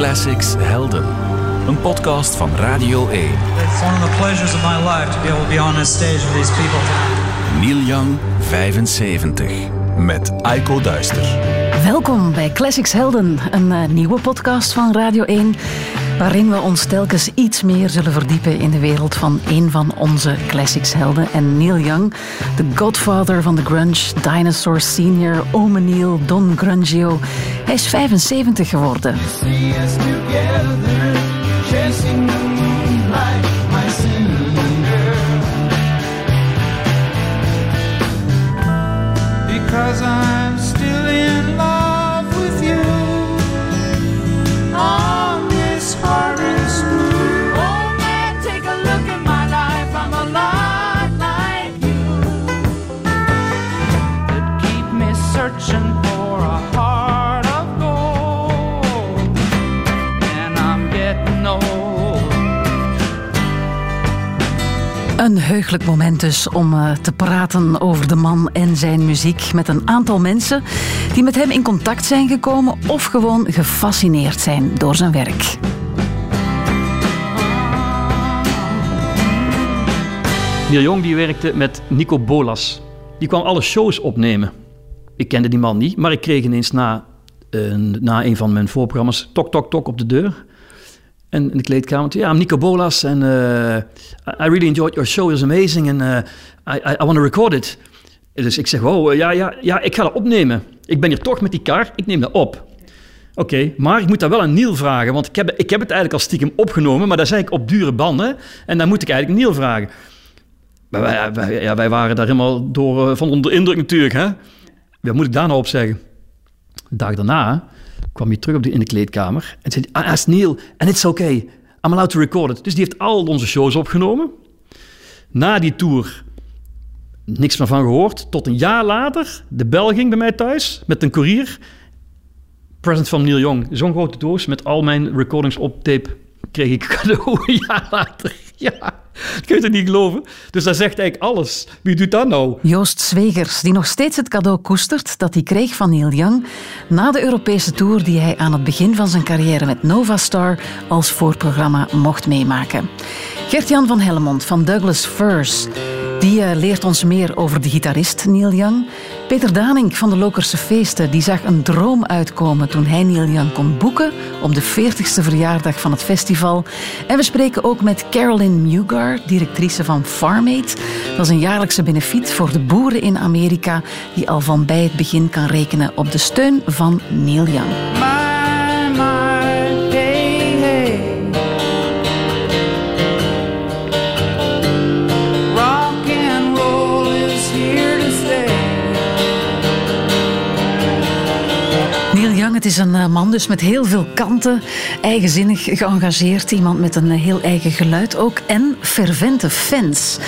Classics Helden, een podcast van Radio 1. It's one of the pleasures of my life to be able to be on this stage with these people. Neil Young, 75, met Aiko Duister. Welkom bij Classics Helden, een uh, nieuwe podcast van Radio 1, waarin we ons telkens iets meer zullen verdiepen in de wereld van een van onze Classics helden. En Neil Young, de godfather van de grunge, Dinosaur Senior, Ome Neil, Don Grungio. Hij is 75 geworden. Een heugelijk moment dus om uh, te praten over de man en zijn muziek met een aantal mensen die met hem in contact zijn gekomen of gewoon gefascineerd zijn door zijn werk. Neil Young die werkte met Nico Bolas. Die kwam alle shows opnemen. Ik kende die man niet, maar ik kreeg ineens na, na een van mijn voorprogramma's tok, tok, tok op de deur. En in de kleedkamer, ja, I'm Nico Bolas en uh, I really enjoyed your show, it was amazing and uh, I, I, I want to record it. Dus ik zeg, wow, ja, ja, ja, ik ga dat opnemen. Ik ben hier toch met die kar, ik neem dat op. Oké, maar ik moet dat wel aan Neil vragen, want ik heb, ik heb het eigenlijk al stiekem opgenomen, maar dat zei ik op dure banden en dan moet ik eigenlijk Neil vragen. Maar wij, ja, wij waren daar helemaal door, uh, van onder indruk natuurlijk. Hè? Wat moet ik daar nou op zeggen? De dag daarna kwam hij terug op de, in de kleedkamer en zei: ah, is Neil, and it's okay. I'm allowed to record it. Dus die heeft al onze shows opgenomen. Na die tour niks meer van gehoord. Tot een jaar later de bel ging bij mij thuis met een courier. Present van Neil Young. Zo'n grote doos met al mijn recordings op tape kreeg ik cadeau een jaar later. Ja, dat kun je niet geloven. Dus dat zegt eigenlijk alles. Wie doet dat nou? Joost Zwegers, die nog steeds het cadeau koestert dat hij kreeg van Neil Young na de Europese tour die hij aan het begin van zijn carrière met Nova Star als voorprogramma mocht meemaken. Gert-Jan van Hellemond van Douglas Furs die uh, leert ons meer over de gitarist Neil Young. Peter Daning van de Lokerse Feesten die zag een droom uitkomen toen hij Neil Young kon boeken op de 40ste verjaardag van het festival. En we spreken ook met Carolyn Mugar, directrice van Farm Aid. Dat is een jaarlijkse benefiet voor de boeren in Amerika die al van bij het begin kan rekenen op de steun van Neil Young. Neil Young, het is een uh, man dus met heel veel kanten, eigenzinnig geëngageerd, iemand met een uh, heel eigen geluid ook en fervente fans.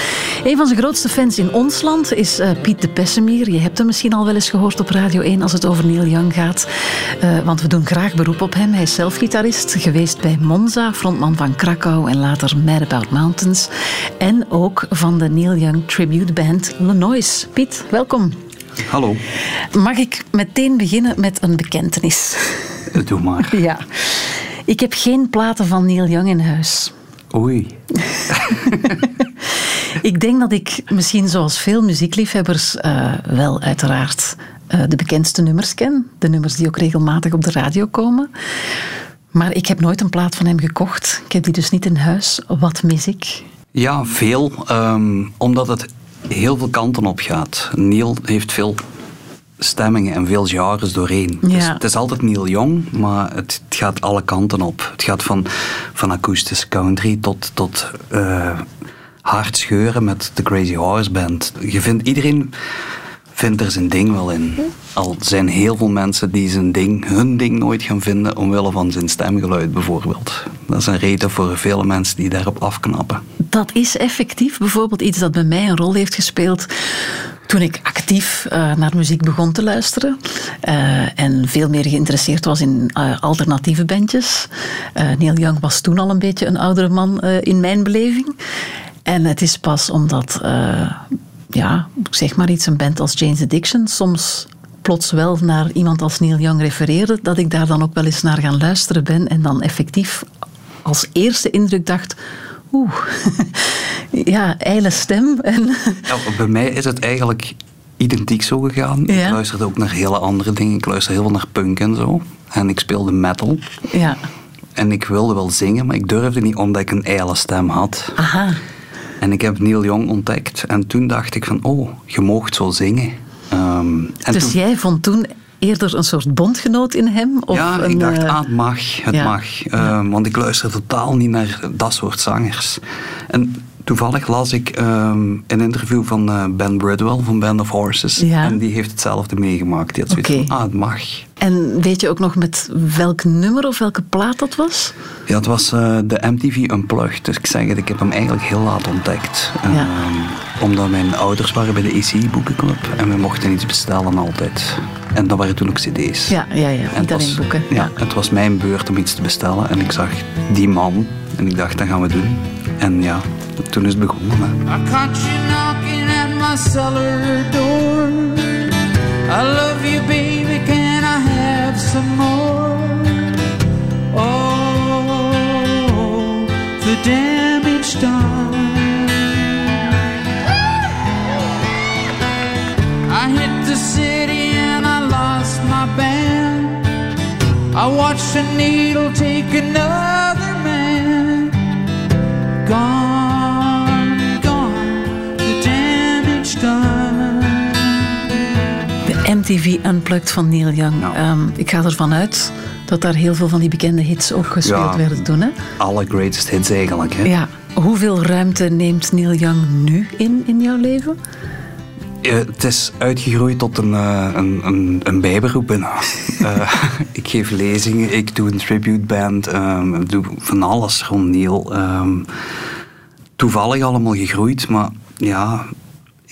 Een van zijn grootste fans in ons land is uh, Piet de Pessemier. Je hebt hem misschien al wel eens gehoord op Radio 1 als het over Neil Young gaat, want we doen graag beroep op hem. Hij is zelf gitarist, geweest bij Monza, frontman van Krakau en later Mad About Mountains en ook van de Neil Young tribute band Lenois. Piet, welkom. Hallo. Mag ik meteen beginnen met een bekentenis? Doe maar. Ja. Ik heb geen platen van Neil Young in huis. Oei. ik denk dat ik misschien zoals veel muziekliefhebbers uh, wel uiteraard uh, de bekendste nummers ken. De nummers die ook regelmatig op de radio komen. Maar ik heb nooit een plaat van hem gekocht. Ik heb die dus niet in huis. Wat mis ik? Ja, veel. Um, omdat het heel veel kanten op gaat. Neil heeft veel stemmingen en veel genres doorheen. Ja. Dus het is altijd Neil Young, maar het, het, gaat alle kanten op. Het gaat van, van akoestische country tot, tot uh, hard scheuren met de Crazy Horse Band. Je vindt, iedereen vindt er zijn ding wel in. Al zijn heel veel mensen die zijn ding, hun ding nooit gaan vinden omwille van zijn stemgeluid bijvoorbeeld. Dat is een reden voor vele mensen die daarop afknappen. Dat is effectief bijvoorbeeld iets dat bij mij een rol heeft gespeeld toen ik actief uh, naar muziek begon te luisteren uh, en veel meer geïnteresseerd was in uh, alternatieve bandjes. Neil Young was toen al een beetje een oudere man in mijn beleving. En het is pas omdat, ja, zeg maar iets, een band als Jane's Addiction soms plots wel naar iemand als Neil Young refereerde, dat ik daar dan ook wel eens naar gaan luisteren ben en dan effectief als eerste indruk dacht, oeh, ja, ijle stem. En, Ja, bij mij is het eigenlijk identiek zo gegaan. Ja. Ik luisterde ook naar hele andere dingen. Ik luisterde heel veel naar punk en zo. En ik speelde metal. ja, En ik wilde wel zingen, maar ik durfde niet omdat ik een ijle stem had. aha. En ik heb Neil Young ontdekt. En toen dacht ik van, oh, je moogt zo zingen. Ehm, en Dus toen- jij vond toen eerder een soort bondgenoot in hem? Of ja, een, ik dacht, eh, ah, het mag, het ja. mag. Ehm, Want ik luister totaal niet naar dat soort zangers. En toevallig las ik ehm, een interview van eh, Ben Bridwell van Band of Horses. Ja. En die heeft hetzelfde meegemaakt. Die had zoiets van, ah, het mag. En weet je ook nog met welk nummer of welke plaat dat was? Ja, het was eh, de MTV Unplugged. Dus ik zeg het, ik heb hem eigenlijk heel laat ontdekt. Ja. Ehm, omdat mijn ouders waren bij de EC Boekenclub en we mochten iets bestellen altijd. En dat waren toen ook cd's. Ja, ja, ja. En Niet alleen boeken. Ja, het was mijn beurt om iets te bestellen. En ik zag die man. En ik dacht, dat gaan we doen. En ja, toen is het begonnen. I caught you knocking at my cellar door. I love you, baby. Can I have some more? Oh, the damage done. I hit the city and I lost my band. I watched a needle take another man. Gone, MTV Unplugged van Neil Young. Ja. Ehm, ik ga ervan uit dat daar heel veel van die bekende hits ook gespeeld Ja. werden toen. Hè? Alle greatest hits eigenlijk. Hè. Ja. Hoeveel ruimte neemt Neil Young nu in, in jouw leven? Eh, het is uitgegroeid tot een, eh, een, een, een bijberoep. Eh, ik geef lezingen, ik doe een tribute band, ehm, ik doe van alles rond Neil. Ehm, toevallig allemaal gegroeid, maar ja,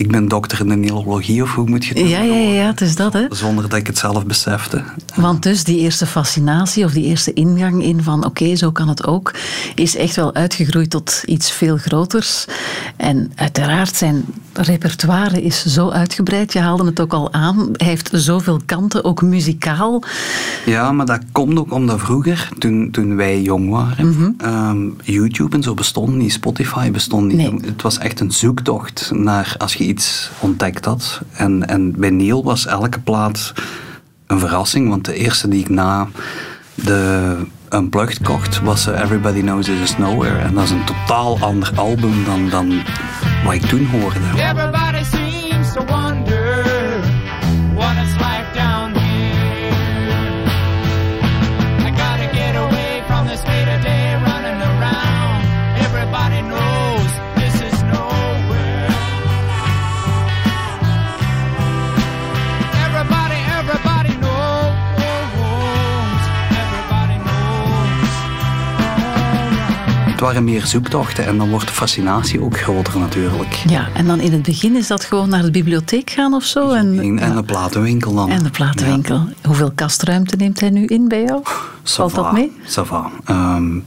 ik ben dokter in de neurologie of hoe moet je het Ja, ja, ja, ja, het is dat, hè? Zonder dat ik het zelf besefte. Want dus die eerste fascinatie of die eerste ingang in van oké, zo kan het ook, is echt wel uitgegroeid tot iets veel groters. En uiteraard zijn repertoire is zo uitgebreid, je haalde het ook al aan. Hij heeft zoveel kanten, ook muzikaal. Ja, maar dat komt ook omdat vroeger, toen, toen wij jong waren, Mhm. ehm, YouTube en zo bestond niet, Spotify bestond niet. Nee. Het was echt een zoektocht naar als je ontdekt had. En, en bij Neil was elke plaat een verrassing, want de eerste die ik na de Unplugged kocht was eh, Everybody Knows This Is Nowhere. En dat is een totaal ander album dan, dan wat ik toen hoorde. Het waren meer zoektochten en dan wordt de fascinatie ook groter natuurlijk. Ja, en dan in het begin is dat gewoon naar de bibliotheek gaan of zo. En, En, de platenwinkel dan. En de platenwinkel. Hoeveel kastruimte neemt hij nu in bij jou? Valt dat mee? ça va. Ehm,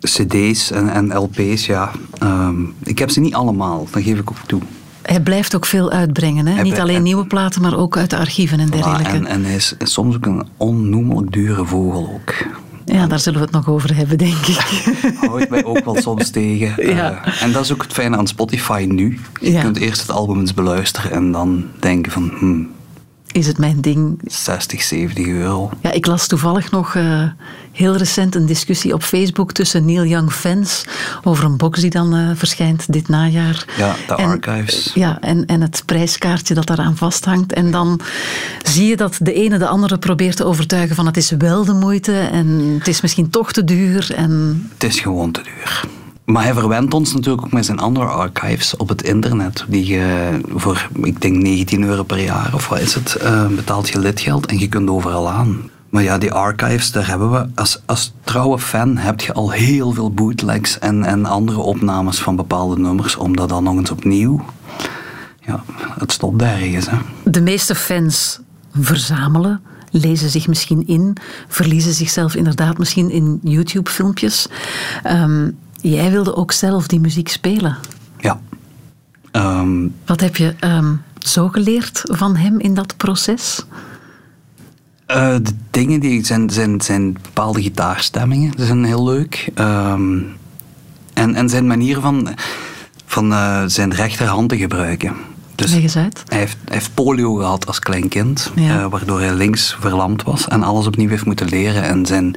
CD's en, en LP's, ja. Ehm, ik heb ze niet allemaal, dat geef ik ook toe. Hij blijft ook veel uitbrengen. Hè? Hij Niet alleen en- nieuwe platen, maar ook uit de archieven en dergelijke. en, en hij is soms ook een onnoemelijk dure vogel ook. Ja, daar zullen we het nog over hebben, denk ik. Houdt mij ook wel soms tegen. Ja. Eh, en dat is ook het fijne aan Spotify nu. Je Ja. kunt eerst het album eens beluisteren en dan denken van hmm, Is het mijn ding? 60, 70 euro. Ja, ik las toevallig nog eh, heel recent een discussie op Facebook tussen Neil Young fans over een box die dan eh, verschijnt dit najaar. Ja, de En- archives. Ja, en, en het prijskaartje dat daaraan vasthangt. En dan zie je dat de ene de andere probeert te overtuigen van het is wel de moeite en het is misschien toch te duur. En Het is gewoon te duur. Maar hij verwendt ons natuurlijk ook met zijn andere archives op het internet. Die je voor, ik denk 19 euro per jaar of wat is het, eh, betaalt je lidgeld en je kunt overal aan. Maar ja, die archives, daar hebben we, als, als trouwe fan heb je al heel veel bootlegs en, en andere opnames van bepaalde nummers, om dat dan nog eens opnieuw. Ja, het stopt daar ergens. Hè. de meeste fans verzamelen, lezen zich misschien in, verliezen zichzelf inderdaad misschien in YouTube-filmpjes. Ehm, jij wilde ook zelf die muziek spelen. Ja. Ehm, Wat heb je ehm, zo geleerd van hem in dat proces? Uh, de dingen die zijn, zijn, zijn bepaalde gitaarstemmingen, die zijn heel leuk. Ehm, en, en zijn manier van, van uh, zijn rechterhand te gebruiken. Dus Leg eens uit. Hij heeft, hij heeft polio gehad als klein kind, ja. uh, waardoor hij links verlamd was en alles opnieuw heeft moeten leren. En zijn,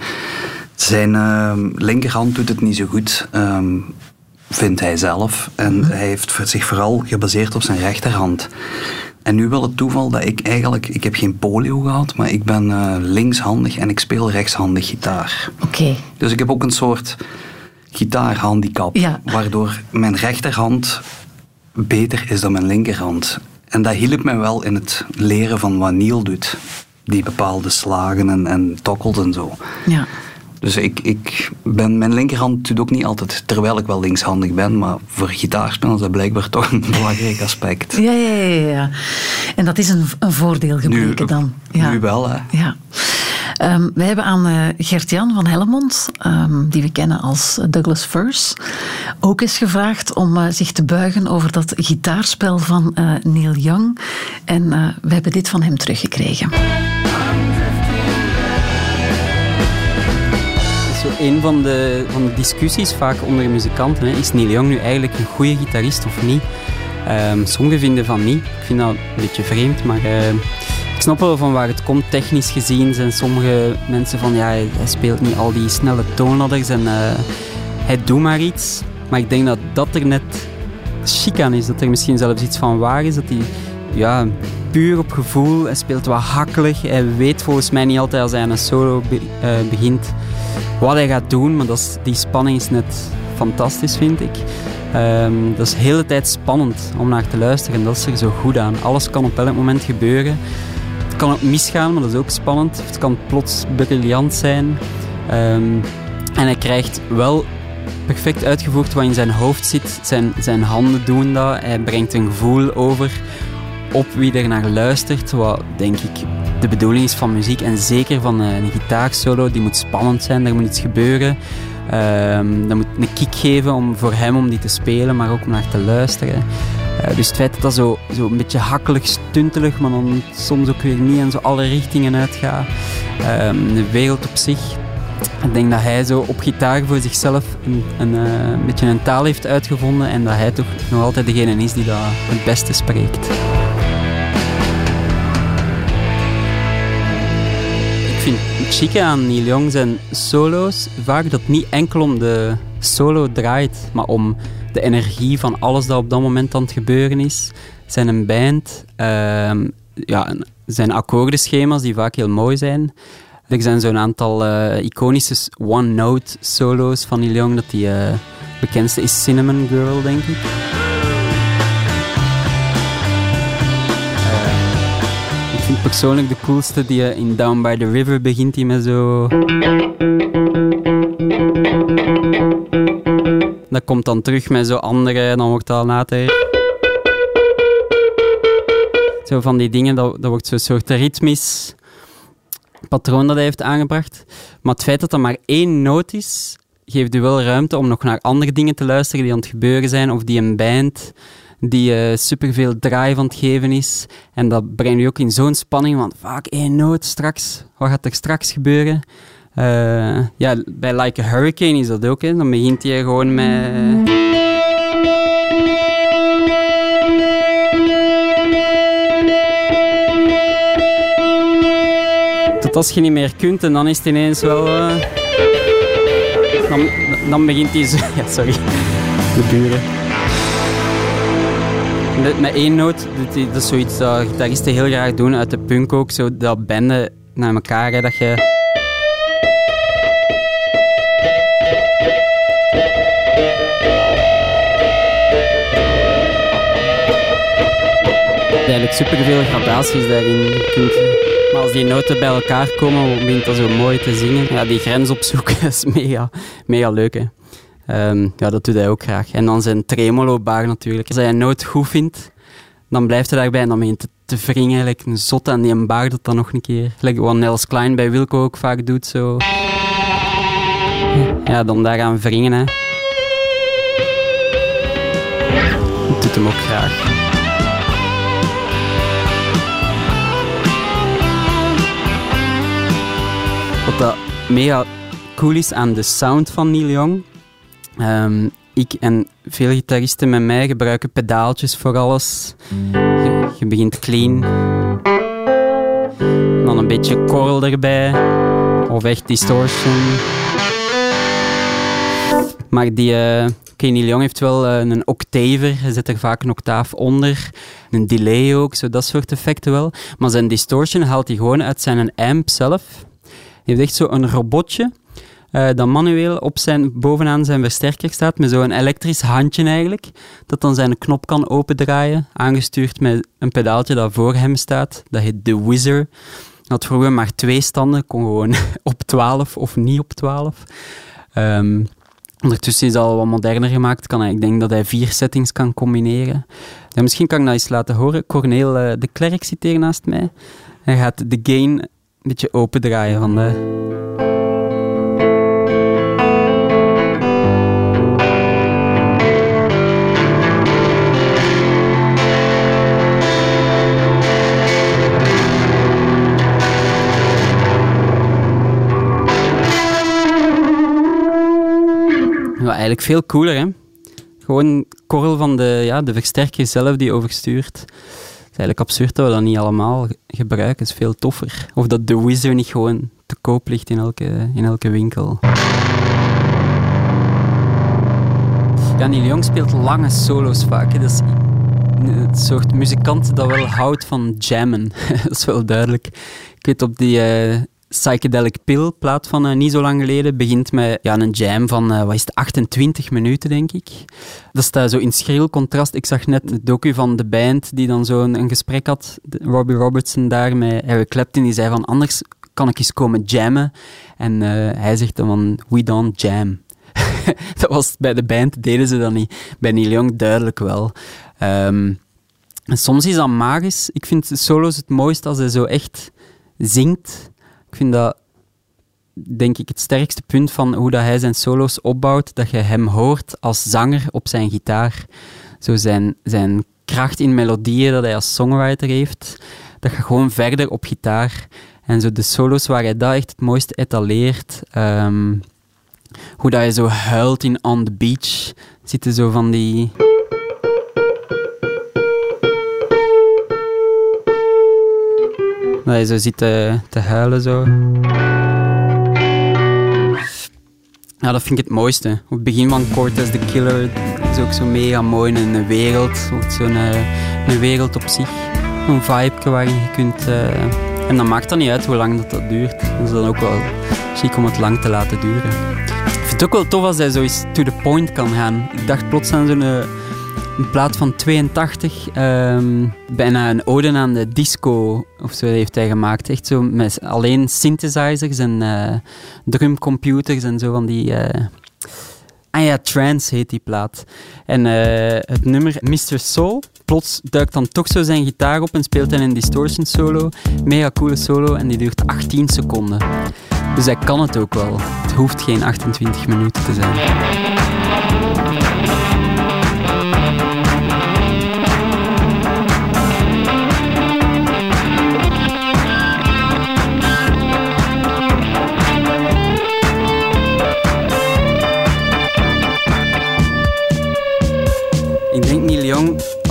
zijn uh, linkerhand doet het niet zo goed, um, vindt hij zelf. En mm hij heeft zich vooral gebaseerd op zijn rechterhand. En nu wil het toeval dat ik eigenlijk, ik heb geen polio gehad, maar ik ben uh, linkshandig en ik speel rechtshandig gitaar. Oké. Dus ik heb ook een soort gitaarhandicap, ja. waardoor mijn rechterhand beter is dan mijn linkerhand. En dat hielp mij wel in het leren van wat Neil doet. Die bepaalde slagen en, en tokkels en zo. Ja. Dus ik, ik ben, mijn linkerhand doet ook niet altijd, terwijl ik wel linkshandig ben, maar voor gitaarspelen is dat blijkbaar toch een belangrijk aspect. Ja, ja, ja. ja. En dat is een, een voordeel gebleken dan. Ja. Nu wel, hè. Ja. Um, wij hebben aan uh, Gert-Jan van Helmond, um, die we kennen als Douglas Furs, ook eens gevraagd om uh, zich te buigen over dat gitaarspel van uh, Neil Young. En we hebben dit van hem teruggekregen. Een van de, van de discussies vaak onder muzikanten. Hè. Is Neil Young nu eigenlijk een goede gitarist of niet? Um, sommigen vinden van niet. Ik vind dat een beetje vreemd, maar uh, ik snap wel van waar het komt. Technisch gezien zijn sommige mensen van ja, hij, speelt niet al die snelle toonladders en uh, hij doet maar iets. Maar ik denk dat dat er net chic aan is. Dat er misschien zelfs iets van waar is. Dat hij ja, puur op gevoel, hij speelt wat hakkelig. Hij weet volgens mij niet altijd als hij een solo be, uh, begint wat hij gaat doen. Maar dat is, die spanning is net fantastisch, vind ik. Um, dat is de hele tijd spannend om naar te luisteren en dat is er zo goed aan. Alles kan op elk moment gebeuren. Het kan ook misgaan, maar dat is ook spannend. Het kan plots briljant zijn. Um, en hij krijgt wel perfect uitgevoerd wat in zijn hoofd zit. Zijn, zijn handen doen dat. Hij brengt een gevoel over op wie er naar luistert. Wat denk ik de bedoeling is van muziek. En zeker van een gitaarsolo. Die moet spannend zijn, er moet iets gebeuren. Um, dat moet een kick geven om, voor hem om die te spelen, maar ook om naar te luisteren. Uh, dus het feit dat dat zo, zo een beetje hakkelig, stuntelig, maar dan soms ook weer niet en zo alle richtingen uitgaat. Um, de wereld op zich. Ik denk dat hij zo op gitaar voor zichzelf een, een, uh, een beetje een taal heeft uitgevonden en dat hij toch nog altijd degene is die dat het beste spreekt. Chique aan Neil Young zijn solo's vaak dat niet enkel om de solo draait, maar om de energie van alles dat op dat moment aan het gebeuren is. Zijn een band, uh, ja, zijn akkoordenschema's die vaak heel mooi zijn. Er zijn zo'n aantal uh, iconische one-note solo's van Neil Young. Dat die uh, bekendste is Cinnamon Girl, denk ik. Persoonlijk de coolste die in Down by the River begint die met zo... Dat komt dan terug met zo andere en dan wordt dat later... Zo van die dingen, dat, dat wordt zo'n soort ritmisch patroon dat hij heeft aangebracht. Maar het feit dat dat maar één noot is, geeft u wel ruimte om nog naar andere dingen te luisteren die aan het gebeuren zijn, of die een band die uh, superveel draai van het geven is. En dat brengt je ook in zo'n spanning, want vaak één noot straks. Wat gaat er straks gebeuren? Uh, ja, bij Like a Hurricane is dat ook. Hè. Dan begint hij gewoon met... Tot als je niet meer kunt en dan is het ineens wel... Uh... Dan, dan begint hij zo... Ja, sorry. De buren. Met, met één noot, dat is zoiets dat gitaristen heel graag doen uit de punk ook. Zo dat banden naar elkaar, dat je... eigenlijk superveel gradaties daarin kunt. Maar als die noten bij elkaar komen, begint dat zo mooi te zingen. Ja, die grens opzoeken is mega, mega leuk. Hè. Um, ja, dat doet hij ook graag. En dan zijn tremolo-baar natuurlijk. Als hij een noot goed vindt, dan blijft hij daarbij en dan begint te wringen. Eigenlijk een zot en die een baar dat dan nog een keer. Gelijk wat Nels Klein bij Wilco ook vaak doet. Zo. Ja, dan daaraan wringen. Hè. Dat doet hem ook graag. Wat dat mega cool is aan de sound van Neil Young. Ehm, ik en veel gitaristen met mij gebruiken pedaaltjes voor alles. Je, begint clean. Dan een beetje korrel erbij. Of echt distortion. Maar die... Uh, Neil Young heeft wel uh, een octaver, hij zet er vaak een octaaf onder. Een delay ook, zo dat soort effecten wel. Maar zijn distortion haalt hij gewoon uit zijn amp zelf. Hij heeft echt zo een robotje uh, dat manueel op zijn, bovenaan zijn versterker staat, met zo'n elektrisch handje eigenlijk, dat dan zijn knop kan opendraaien, aangestuurd met een pedaaltje dat voor hem staat. Dat heet The Wizard. Had vroeger maar twee standen, kon gewoon op 12 of niet op 12. Um, ehm, ondertussen is het al wat moderner gemaakt. Kan hij, ik denk dat hij vier settings kan combineren. Misschien kan ik dat eens laten horen. Corneel uh, de Klerk zit naast mij. Hij gaat de gain een beetje opendraaien van de... Ja, eigenlijk veel cooler, hè. Gewoon korrel van de, ja, de versterker zelf die overstuurt. Het is eigenlijk absurd dat we dat niet allemaal gebruiken. Het is veel toffer. Of dat de Wizard niet gewoon te koop ligt in elke, in elke winkel. Ja, Neil speelt lange solo's vaak. Dat is het soort muzikant dat wel houdt van jammen. dat is wel duidelijk. Ik weet op die... Uh, Psychedelic Pill, plaat van uh, niet zo lang geleden, begint met ja, een jam van uh, wat is het, 28 minuten, denk ik. Dat staat zo in schril contrast. Ik zag net het docu van de band die dan zo een, een gesprek had, Robbie Robertson daar met Eric Clapton, die zei van anders kan ik eens komen jammen. En hij zegt dan van we don't jam. dat was bij de band, deden ze dat niet. Bij Neil Young duidelijk wel. Um, en soms is dat magisch. Ik vind solo's het mooist als hij zo echt zingt ik vind dat, denk ik, het sterkste punt van hoe dat hij zijn solo's opbouwt, dat je hem hoort als zanger op zijn gitaar. Zo zijn, zijn kracht in melodieën dat hij als songwriter heeft, dat je gewoon verder op gitaar. En zo de solo's waar hij dat echt het mooiste etaleert. Um, hoe dat hij zo huilt in On the Beach. Zitten zo van die... Dat je zo zit te, te huilen zo. Ja, dat vind ik het mooiste. Op het begin van Cortez the Killer is ook zo mega mooi. Een wereld, zo'n eh, een wereld op zich. Een vibe waarin je kunt... Uh, en dan maakt dat niet uit hoe lang dat, dat duurt. Dat is dan ook wel chic om het lang te laten duren. Ik vind het ook wel tof als hij zo eens to the point kan gaan. Ik dacht plots aan zo'n eh, een plaat van 82, um, bijna een ode aan de disco of zo heeft hij gemaakt. Echt zo met alleen synthesizers en uh, drumcomputers en zo van die... Uh, ah ja, Trance heet die plaat. En uh, het nummer Mr. Soul, plots duikt dan toch zo zijn gitaar op en speelt hij een distortion solo. Mega coole solo en die duurt 18 seconden. Dus hij kan het ook wel. Het hoeft geen 28 minuten te zijn.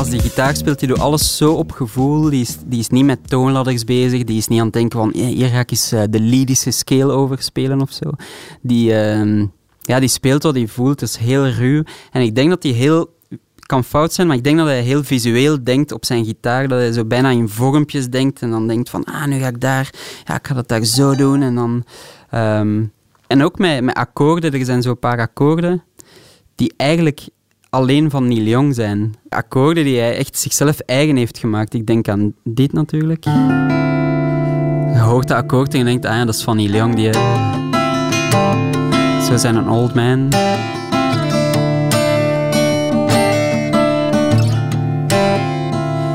Als die gitaar speelt, die doet alles zo op gevoel. Die is, die is niet met toonladders bezig. Die is niet aan het denken van, hier ga ik eens uh, de Lydische scale overspelen of zo. Die, uh, ja, die speelt wat hij voelt. Het is heel ruw. En ik denk dat hij heel kan fout zijn, maar ik denk dat hij heel visueel denkt op zijn gitaar. Dat hij zo bijna in vormpjes denkt en dan denkt van, ah, nu ga ik daar, ja, ik ga dat daar zo doen. En dan... Um, en ook met, met akkoorden, er zijn zo'n paar akkoorden die eigenlijk alleen van Neil Young zijn. Akkoorden die hij echt zichzelf eigen heeft gemaakt. Ik denk aan dit natuurlijk. Je hoort de akkoord en je denkt, ah dat is van Neil Young. Die, zo zijn een old man.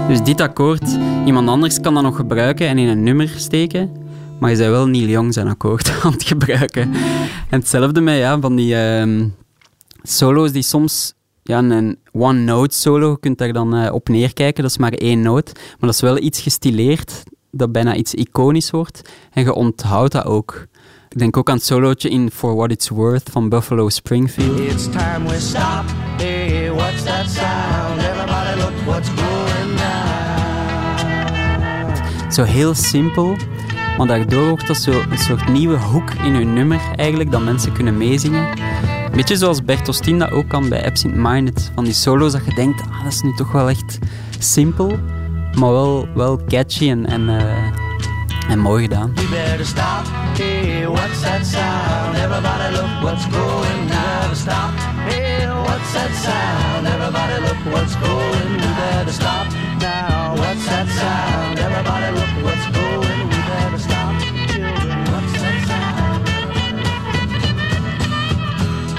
Dus dit akkoord, iemand anders kan dat nog gebruiken en in een nummer steken. Maar je zou wel Neil Young zijn akkoord aan het gebruiken. En hetzelfde met ja, van die uh, solo's die soms ja, een one-note solo, je kunt daar dan uh, op neerkijken, dat is maar één noot. Maar dat is wel iets gestileerd, dat bijna iets iconisch wordt. En je onthoudt dat ook. Ik denk ook aan het solootje in For What It's Worth van Buffalo Springfield. It's time we stop. Hey, what's that sound? Everybody look what's going now. Zo heel simpel, maar daardoor ook tot zo een soort nieuwe hoek in hun nummer eigenlijk, dat mensen kunnen meezingen. Beetje zoals Bertostin dat ook kan bij Absent Minded. Van die solo's dat je denkt, ah, dat is nu toch wel echt simpel, maar wel, wel catchy en, en, uh, en mooi gedaan. We better stop. Hey, what's that sound? Everybody look what's going now. Stop. Hey, what's that sound? Everybody look what's going. We better stop now. What's that sound? Everybody look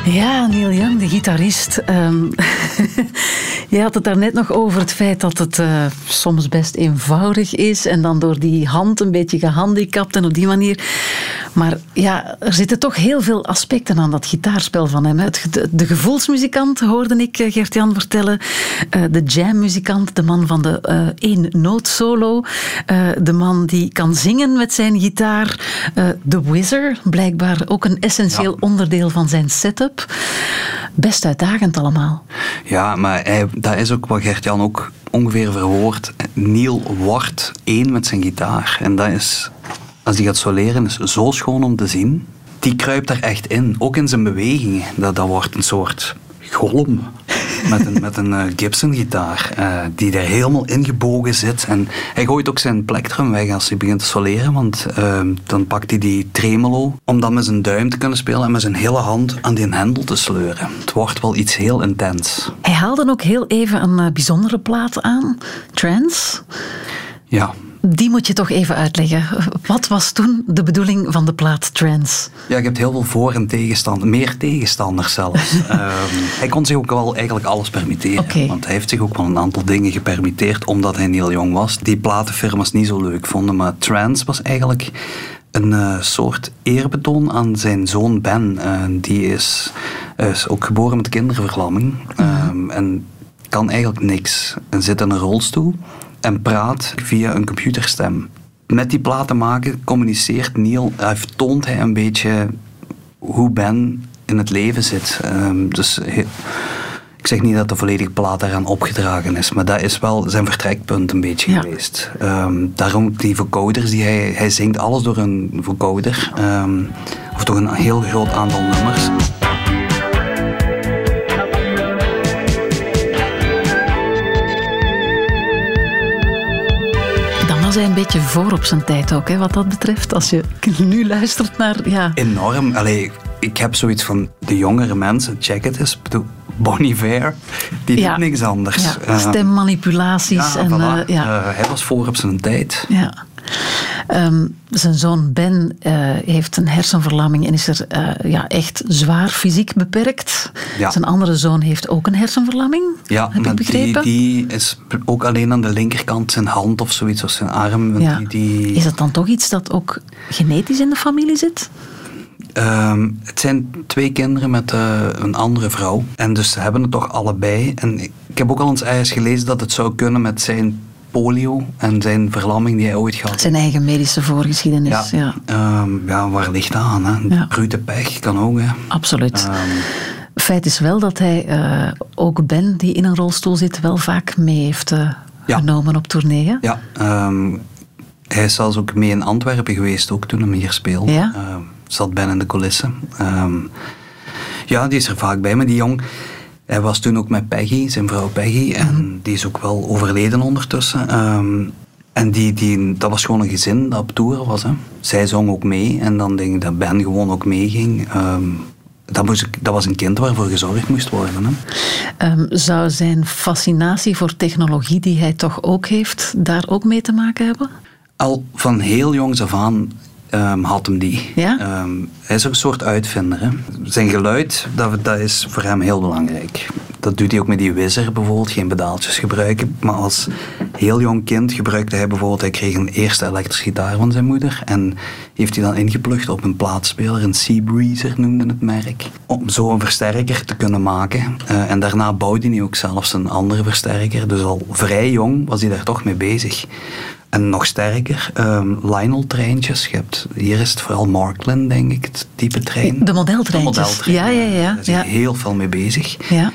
Ja, Neil Young, de gitarist. Um, je had het daarnet nog over het feit dat het uh, soms best eenvoudig is en dan door die hand een beetje gehandicapt en op die manier. Maar ja, er zitten toch heel veel aspecten aan dat gitaarspel van hem. Het, de, de, gevoelsmuzikant hoorde ik uh, Gert-Jan vertellen. Uh, de jammuzikant, de man van de één noot solo. de man die kan zingen met zijn gitaar. de wizard, blijkbaar ook een essentieel ja. onderdeel van zijn setup. Best uitdagend allemaal. Ja, maar hij, dat is ook wat Gert-Jan ook ongeveer verwoord. Neil wordt één met zijn gitaar. En dat is, als hij gaat soleren, is zo schoon om te zien. Die kruipt er echt in, ook in zijn bewegingen. Dat, dat wordt een soort golm met een, met een uh, Gibson-gitaar, uh, die er helemaal ingebogen zit. En hij gooit ook zijn plektrum weg als hij begint te soleren, want uh, dan pakt hij die tremolo om dan met zijn duim te kunnen spelen en met zijn hele hand aan die hendel te sleuren. Het wordt wel iets heel intens. Hij haalde ook heel even een uh, bijzondere plaat aan, Trance. Ja, die moet je toch even uitleggen. Wat was toen de bedoeling van de plaat Trance? Ja, ik heb heel veel voor- en tegenstanders, meer tegenstanders zelfs. um, hij kon zich ook wel eigenlijk alles permitteren. Okay. Want hij heeft zich ook wel een aantal dingen gepermitteerd omdat hij heel jong was. Die platenfirma's niet zo leuk vonden. Maar Trance was eigenlijk een uh, soort eerbetoon aan zijn zoon Ben. Uh, die is, is ook geboren met kinderverlamming. Um, en kan eigenlijk niks. En zit in een rolstoel en praat via een computerstem. Met die platen maken communiceert Neil, uh, toont hij een beetje hoe Ben in het leven zit. Um, dus he, ik zeg niet dat de volledige plaat daaraan opgedragen is, maar dat is wel zijn vertrekpunt een beetje ja. geweest. Um, daarom die vocoders, die hij, hij zingt alles door een vocoder, um, of door een heel groot aantal nummers. Was hij een beetje voor op zijn tijd ook, hè, wat dat betreft. Als je nu luistert naar... Ja. Enorm. Allee, ik heb zoiets van, de jongere mensen, check het eens. Bon Iver, die ja. doet niks anders. Ja, uh, stemmanipulaties. Ja, en, voilà. uh, ja. Uh, hij was voor op zijn tijd. Ja. Um, zijn zoon Ben uh, heeft een hersenverlamming en is er uh, ja, echt zwaar fysiek beperkt. Ja. Zijn andere zoon heeft ook een hersenverlamming, ja, heb ik begrepen. Die, die is ook alleen aan de linkerkant zijn hand of zoiets, of zijn arm. Ja. Die, die... Is dat dan toch iets dat ook genetisch in de familie zit? Um, het zijn twee kinderen met uh, een andere vrouw. En dus ze hebben het toch allebei. En ik, ik heb ook al eens ergens gelezen dat het zou kunnen met zijn polio en zijn verlamming die hij ooit gehad Zijn eigen medische voorgeschiedenis. Ja, ja. Um, ja waar ligt dat aan? Hè? Ja. Brute pech kan ook. Hè. Absoluut. Um, Feit is wel dat hij uh, ook Ben, die in een rolstoel zit, wel vaak mee heeft uh, Ja. genomen op tournee. hè? ja, um, hij is zelfs ook mee in Antwerpen geweest, ook toen hij hier speelde. Ja? Zat Ben in de coulissen. Ja, die is er vaak bij. Maar die jong, hij was toen ook met Peggy, zijn vrouw Peggy. En Mhm. die is ook wel overleden ondertussen. Um, en die, die, dat was gewoon een gezin dat op tour was. Hè. Zij zong ook mee. En dan denk ik dat Ben gewoon ook meeging. Um, dat, moest, dat was een kind waarvoor gezorgd moest worden. Hè. Um, zou zijn fascinatie voor technologie, die hij toch ook heeft, daar ook mee te maken hebben? Al van heel jongs af aan um, had hem die. Ja? Um, hij is ook een soort uitvinder. Hè. Zijn geluid, dat, dat is voor hem heel belangrijk. Dat doet hij ook met die wizzer bijvoorbeeld, geen pedaaltjes gebruiken. Maar als heel jong kind gebruikte hij bijvoorbeeld, hij kreeg een eerste elektrische gitaar van zijn moeder. En heeft hij dan ingeplucht op een plaatspeler, een Seabreezer noemde het merk. Om zo een versterker te kunnen maken. Uh, en daarna bouwde hij ook zelfs een andere versterker. Dus al vrij jong was hij daar toch mee bezig. En nog sterker, ehm Lionel-treintjes. Je hebt, hier is het vooral Markland, denk ik, het type trein. De modeltreintjes. De modeltrein, Ja, ja, ja, Daar is ja. heel veel mee bezig. Ja.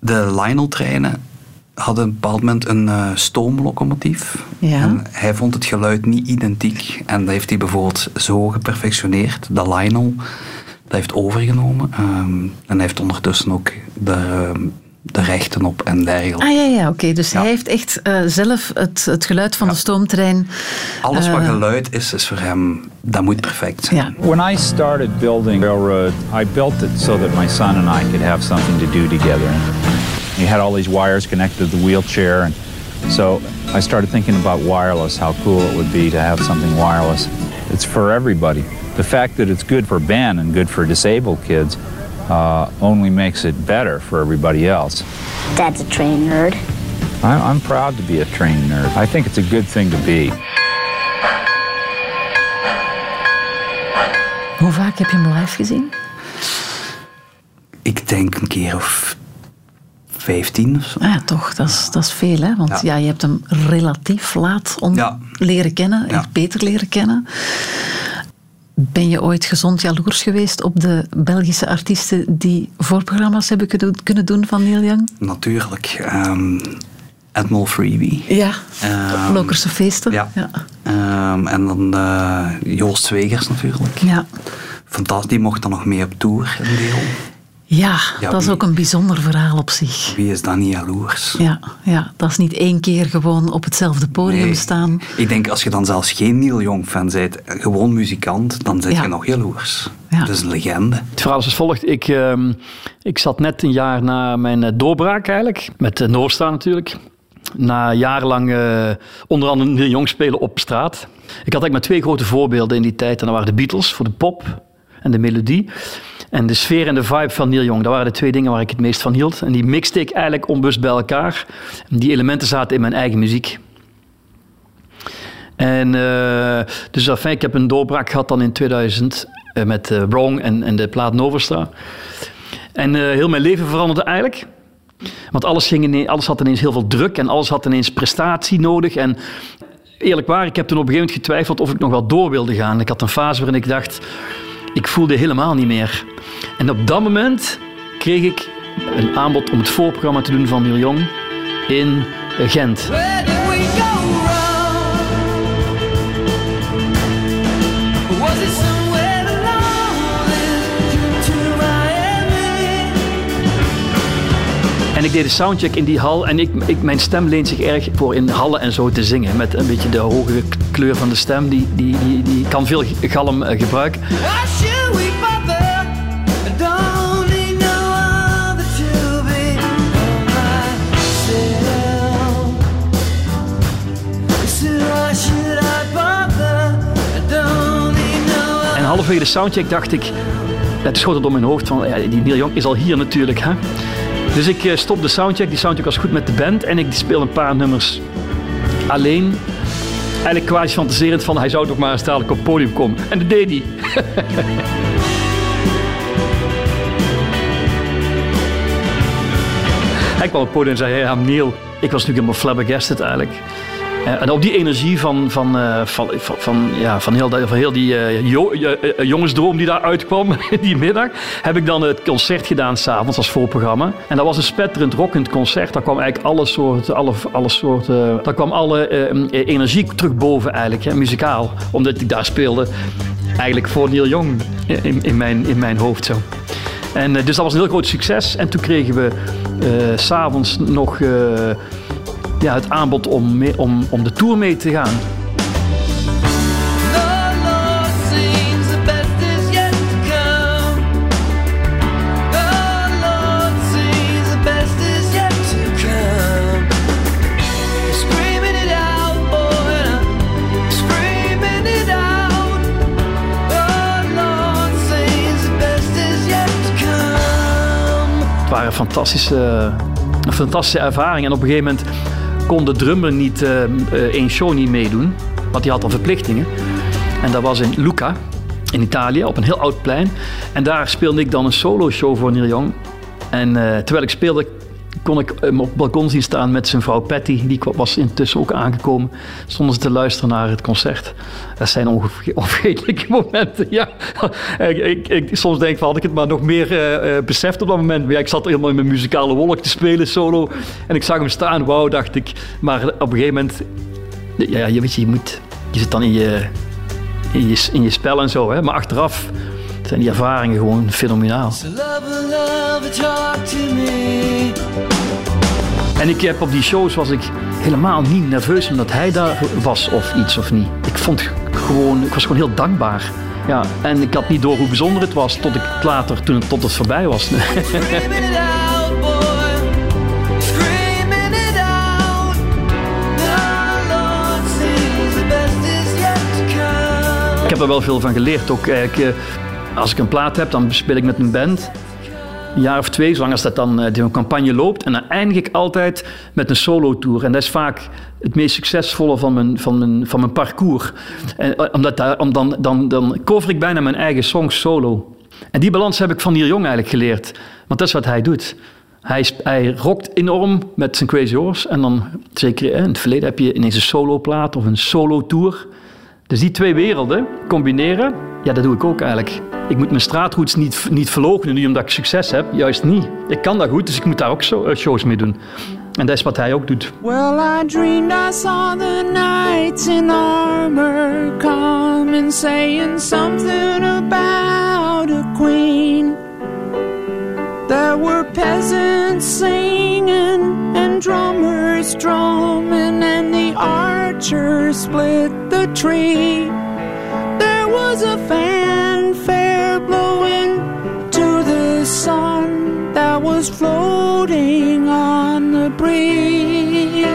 De Lionel-treinen hadden op een bepaald moment een eh, stoomlocomotief. Ja. En hij vond het geluid niet identiek. En dat heeft hij bijvoorbeeld zo geperfectioneerd. De Lionel, dat heeft overgenomen. Ehm, en hij heeft ondertussen ook de, de rechten op en dergelijke. Ah ja, ja oké. Dus Ja. hij heeft echt eh, zelf het, het geluid van de stoomtrein. Alles wat eh, geluid is, is voor hem, dat moet perfect zijn. Ja. When I started building railroad, I built it so that my son and I could have something to do together. He had all these wires connected to the wheelchair, and so I started thinking about wireless, how cool it would be to have something wireless. It's for everybody. The fact that it's good for Ben and good for disabled kids uh, only makes it better for everybody else. Dad's a train nerd. I, I'm proud to be a train nerd. I think it's a good thing to be. Hoe vaak heb je hem live gezien? Ik denk een keer of 15 of zo. Ah ja, toch. Dat is, dat is veel, hè? Want ja. Ja. je hebt hem relatief laat on- Ja. leren kennen, Ja. beter leren kennen. Ben je ooit gezond jaloers geweest op de Belgische artiesten die voorprogramma's hebben kunnen- doen van Neil Young? Natuurlijk. ehm Admiral Freebie. Ja, Ehm, Lokerse feesten. Ja. ja. Ehm, en dan eh, Joost Zwegers natuurlijk. Ja. Fantastisch, die mocht dan nog mee op tour een deel. Ja, Ja, dat is ook een bijzonder verhaal op zich. Wie is dan niet jaloers? Ja, ja, dat is niet één keer gewoon op hetzelfde podium Nee. staan. Ik denk als je dan zelfs geen Neil Young fan bent, gewoon muzikant, dan zit Ja. je nog jaloers. Ja. Dat is een legende. Het verhaal is als volgt. Ik, ehm, ik zat net een jaar na mijn eh, doorbraak eigenlijk. Met de Noordstaan natuurlijk. Na jarenlang eh, onder andere Neil Young spelen op straat. Ik had eigenlijk maar twee grote voorbeelden in die tijd. En dat waren de Beatles voor de pop en de melodie. En de sfeer en de vibe van Neil Young. Dat waren de twee dingen waar ik het meest van hield. En die mixte ik eigenlijk onbewust bij elkaar. Die elementen zaten in mijn eigen muziek. En uh, dus ik heb een doorbraak gehad dan in 2000 uh, met uh, Wrong en, de plaat Novastar. En heel mijn leven veranderde eigenlijk. Want alles, ging ineens, alles had ineens heel veel druk en alles had ineens prestatie nodig. En eerlijk waar, ik heb toen op een gegeven moment getwijfeld of ik nog wel door wilde gaan. Ik had een fase waarin ik dacht, ik voelde helemaal niet meer. En op dat moment kreeg ik een aanbod om het voorprogramma te doen van Neil in Gent. En ik deed de soundcheck in die hal en ik, ik, mijn stem leent zich erg voor in hallen en zo te zingen. Met een beetje de hogere kleur van de stem, die, die, die, die kan veel galm uh, gebruiken. En halverwege de soundcheck dacht ik, het schoot het door mijn hoofd van, ja, die Neil Young is al hier natuurlijk. Hè? Dus ik uh, stop de soundcheck. Die soundcheck was goed met de band. En ik speel een paar nummers alleen. Eigenlijk quasi fantaserend van hij zou toch maar eens dadelijk op het podium komen. En dat deed hij. hij kwam op het podium en zei, hey, I'm Neil. Ik was natuurlijk helemaal flabbergasted eigenlijk. Uh, en op die energie van, van, uh, van, van, ja, van, heel, van heel die jo, jongensdroom die daar uitkwam die middag, heb ik dan het concert gedaan s'avonds als voorprogramma. En dat was een spetterend rockend concert. Daar kwam eigenlijk alle soorten, alle, alle soorten, daar kwam alle energie terug boven eigenlijk, hè, muzikaal. Omdat ik daar speelde eigenlijk voor Neil Young in, in, mijn, in mijn hoofd zo. En dus dat was een heel groot succes. En toen kregen we s'avonds nog ja, het aanbod om, mee, om, om de tour mee te gaan. Het waren fantastische, een fantastische ervaring. En op een gegeven moment kon de drummer niet uh, één show niet meedoen, want die had al verplichtingen. En dat was in Lucca, in Italië, op een heel oud plein. En daar speelde ik dan een solo show voor Neil Young. En uh, terwijl ik speelde, kon ik hem op het balkon zien staan met zijn vrouw Patty. Die was intussen ook aangekomen. Stonden ze te luisteren naar het concert. Dat zijn onvergetelijke momenten. Ja. ik, ik, soms denk ik had ik het maar nog meer eh, eh, beseft op dat moment. Ja, ik zat helemaal in mijn muzikale wolk te spelen solo. En ik zag hem staan. Wauw, dacht ik. Maar op een gegeven moment... Ja, je weet je, je moet... Je zit dan in je, in je, in je spel en zo. Hè? Maar achteraf zijn die ervaringen gewoon fenomenaal. En ik heb op die shows was ik helemaal niet nerveus omdat hij daar was of iets of niet. Ik vond gewoon, ik was gewoon heel dankbaar. Ja, en ik had niet door hoe bijzonder het was tot ik later, toen het tot het voorbij was. Ik heb er wel veel van geleerd. Ook eigenlijk, eh, als ik een plaat heb, dan speel ik met een band. Een jaar of twee, zolang als dat dan eh, die campagne loopt. En dan eindig ik altijd met een solo-tour. En dat is vaak het meest succesvolle van mijn, van mijn, van mijn parcours. En, eh, omdat daar, om dan, dan, dan cover ik bijna mijn eigen songs solo. En die balans heb ik van Neil Young eigenlijk geleerd. Want dat is wat hij doet. Hij, hij rockt enorm met zijn Crazy Horse. En dan, zeker eh, in het verleden, heb je ineens een soloplaat of een solo-tour. Dus die twee werelden combineren, ja, dat doe ik ook eigenlijk. Ik moet mijn straatroots niet, niet verloochenen nu omdat ik succes heb. Juist niet. Ik kan dat goed, dus ik moet daar ook eh, shows mee doen. En dat is wat hij ook doet. Well, I dreamed I saw the knights in armor come and saying something about a queen. There were peasants singing and drummers drumming, and the archers split the tree. There was a blowing to the sun that was floating on the breeze.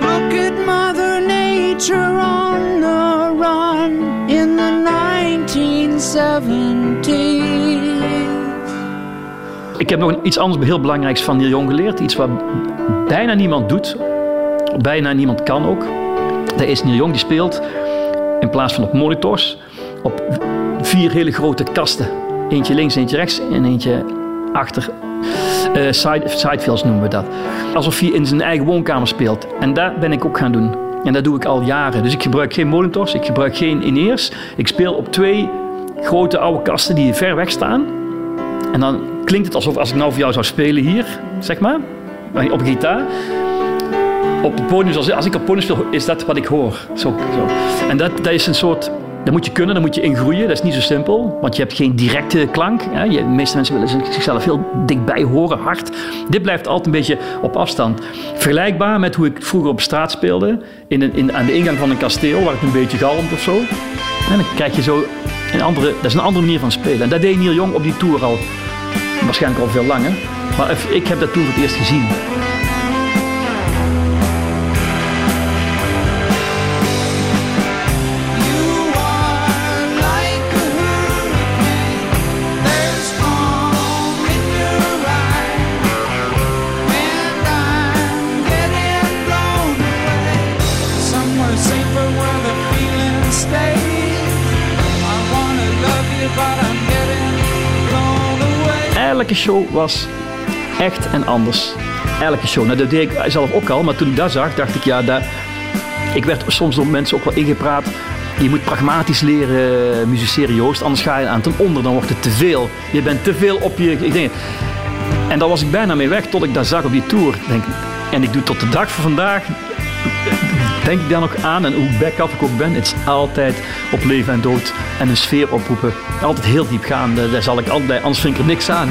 Look at Mother Nature on the run in the 1970s. Ik heb nog iets anders heel belangrijks van Neil Young geleerd. Iets wat bijna niemand doet. Bijna niemand kan ook. Dat is Neil Young die speelt in plaats van op monitors op vier hele grote kasten. Eentje links, eentje rechts en eentje achter. Eh side, sidefields noemen we dat. Alsof hij in zijn eigen woonkamer speelt. En dat ben ik ook gaan doen. En dat doe ik al jaren. Dus ik gebruik geen monitors, ik gebruik geen in-ears. Ik speel op twee grote oude kasten die ver weg staan. En dan klinkt het alsof als ik nou voor jou zou spelen hier, zeg maar, op gitaar. Op het podium, zoals als ik op podium speel, is dat wat ik hoor. Zo, zo. En dat, dat is een soort, dat moet je kunnen, dat moet je ingroeien. Dat is niet zo simpel, want je hebt geen directe klank. Hè. De meeste mensen willen zichzelf heel dichtbij horen, hard. Dit blijft altijd een beetje op afstand. Vergelijkbaar met hoe ik vroeger op straat speelde, in een, in, aan de ingang van een kasteel, waar het een beetje galmt of zo. En dan krijg je zo een andere, dat is een andere manier van spelen. En dat deed Neil Young op die tour al, waarschijnlijk al veel langer. Maar ik heb dat toen voor het eerst gezien. Elke show was echt en anders. Elke show. Nou, dat deed ik zelf ook al, maar toen ik dat zag, dacht ik, ja, dat... ik werd soms door mensen ook wel ingepraat. Je moet pragmatisch leren musiceren, Joost, anders ga je aan ten onder, dan wordt het te veel. Je bent te veel op je ik denk, En daar was ik bijna mee weg tot ik dat zag op die tour. Denk, en ik doe tot de dag van vandaag, denk ik daar nog aan. En hoe back-up ik ook ben, het is altijd op leven en dood en een sfeer oproepen. Altijd heel diep daar zal ik altijd, anders vind ik er niks aan.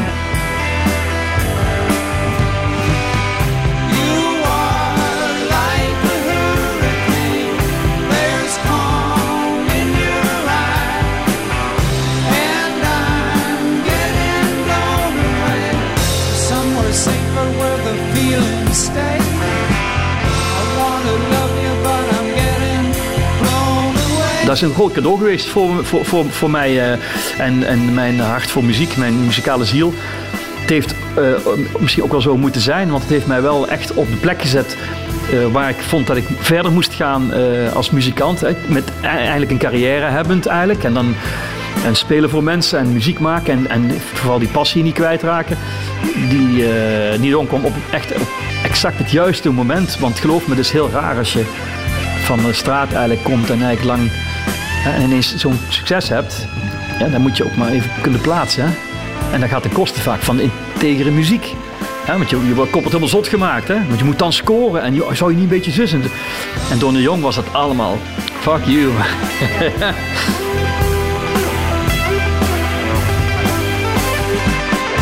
Is een groot cadeau geweest voor, voor, voor, voor mij eh, en, en mijn hart voor muziek, mijn muzikale ziel. Het heeft eh, misschien ook wel zo moeten zijn, want het heeft mij wel echt op de plek gezet eh, waar ik vond dat ik verder moest gaan als muzikant. Hè, met e- eigenlijk een carrière hebbend eigenlijk. En dan En spelen voor mensen en muziek maken en, en vooral die passie niet kwijtraken. Die uh, Neil Young kwam op echt op exact het juiste moment. Want geloof me, het is heel raar als je van de straat eigenlijk komt en eigenlijk lang en ineens zo'n succes hebt. Ja, dan moet je ook maar even kunnen plaatsen. Hè? En dan gaat de kosten vaak van integere muziek. Ja, want je, je wordt koppelt helemaal zot gemaakt. Hè? Want je moet dan scoren en zou je niet een beetje zussen. En Donnie Jong was dat allemaal. Fuck you.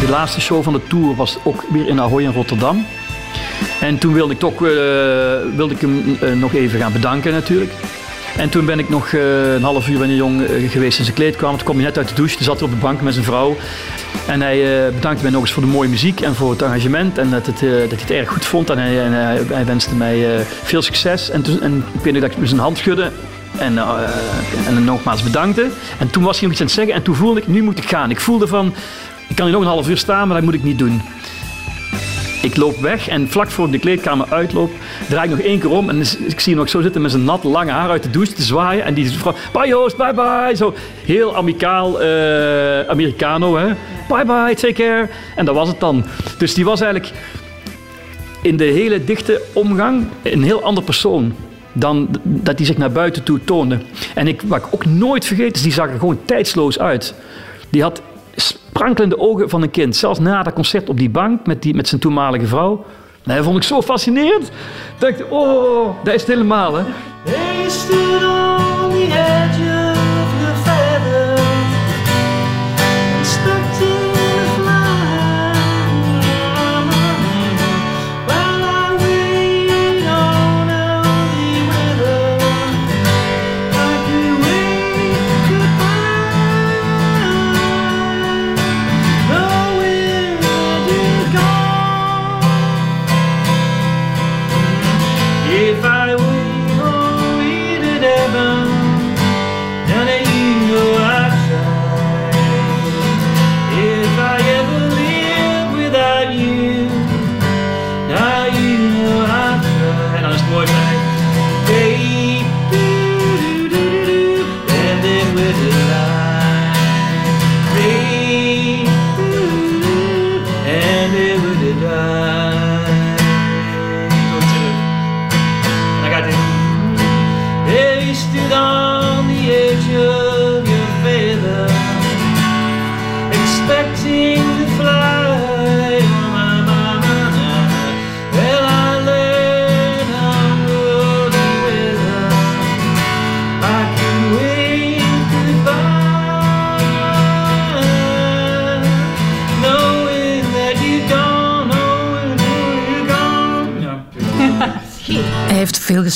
de laatste show van de tour was ook weer in Ahoy in Rotterdam. En toen wilde ik toch uh, wilde ik hem uh, nog even gaan bedanken natuurlijk. En toen ben ik nog uh, een half uur bij een jong geweest in zijn kleedkamer. Toen kwam hij net uit de douche, toen zat hij op de bank met zijn vrouw. En hij bedankte mij nog eens voor de mooie muziek en voor het engagement. En dat, het, dat hij het erg goed vond. En hij, en hij, wenste mij veel succes. En, toen, en ik weet nog dat ik zijn hand schudde. En, uh, en nogmaals bedankte. En toen was hij nog iets aan het zeggen. En toen voelde ik, nu moet ik gaan. Ik voelde van, ik kan hier nog een half uur staan, maar dat moet ik niet doen. Ik loop weg en vlak voor de kleedkamer uitloop, draai ik nog één keer om. En ik zie hem nog zo zitten met zijn nat lange haar uit de douche te zwaaien. En die vrouw, bye Joost, bye bye. Zo heel amicaal uh, Americano, hè. Bye bye, take care. En dat was het dan. Dus die was eigenlijk in de hele dichte omgang een heel ander persoon dan dat hij zich naar buiten toe toonde. En ik, wat ik ook nooit vergeet, is die zag er gewoon tijdsloos uit. Die had sprankelende ogen van een kind. Zelfs na dat concert op die bank met, die, met zijn toenmalige vrouw. dat vond ik zo fascinerend. Ik dacht, oh, dat is het helemaal, hè.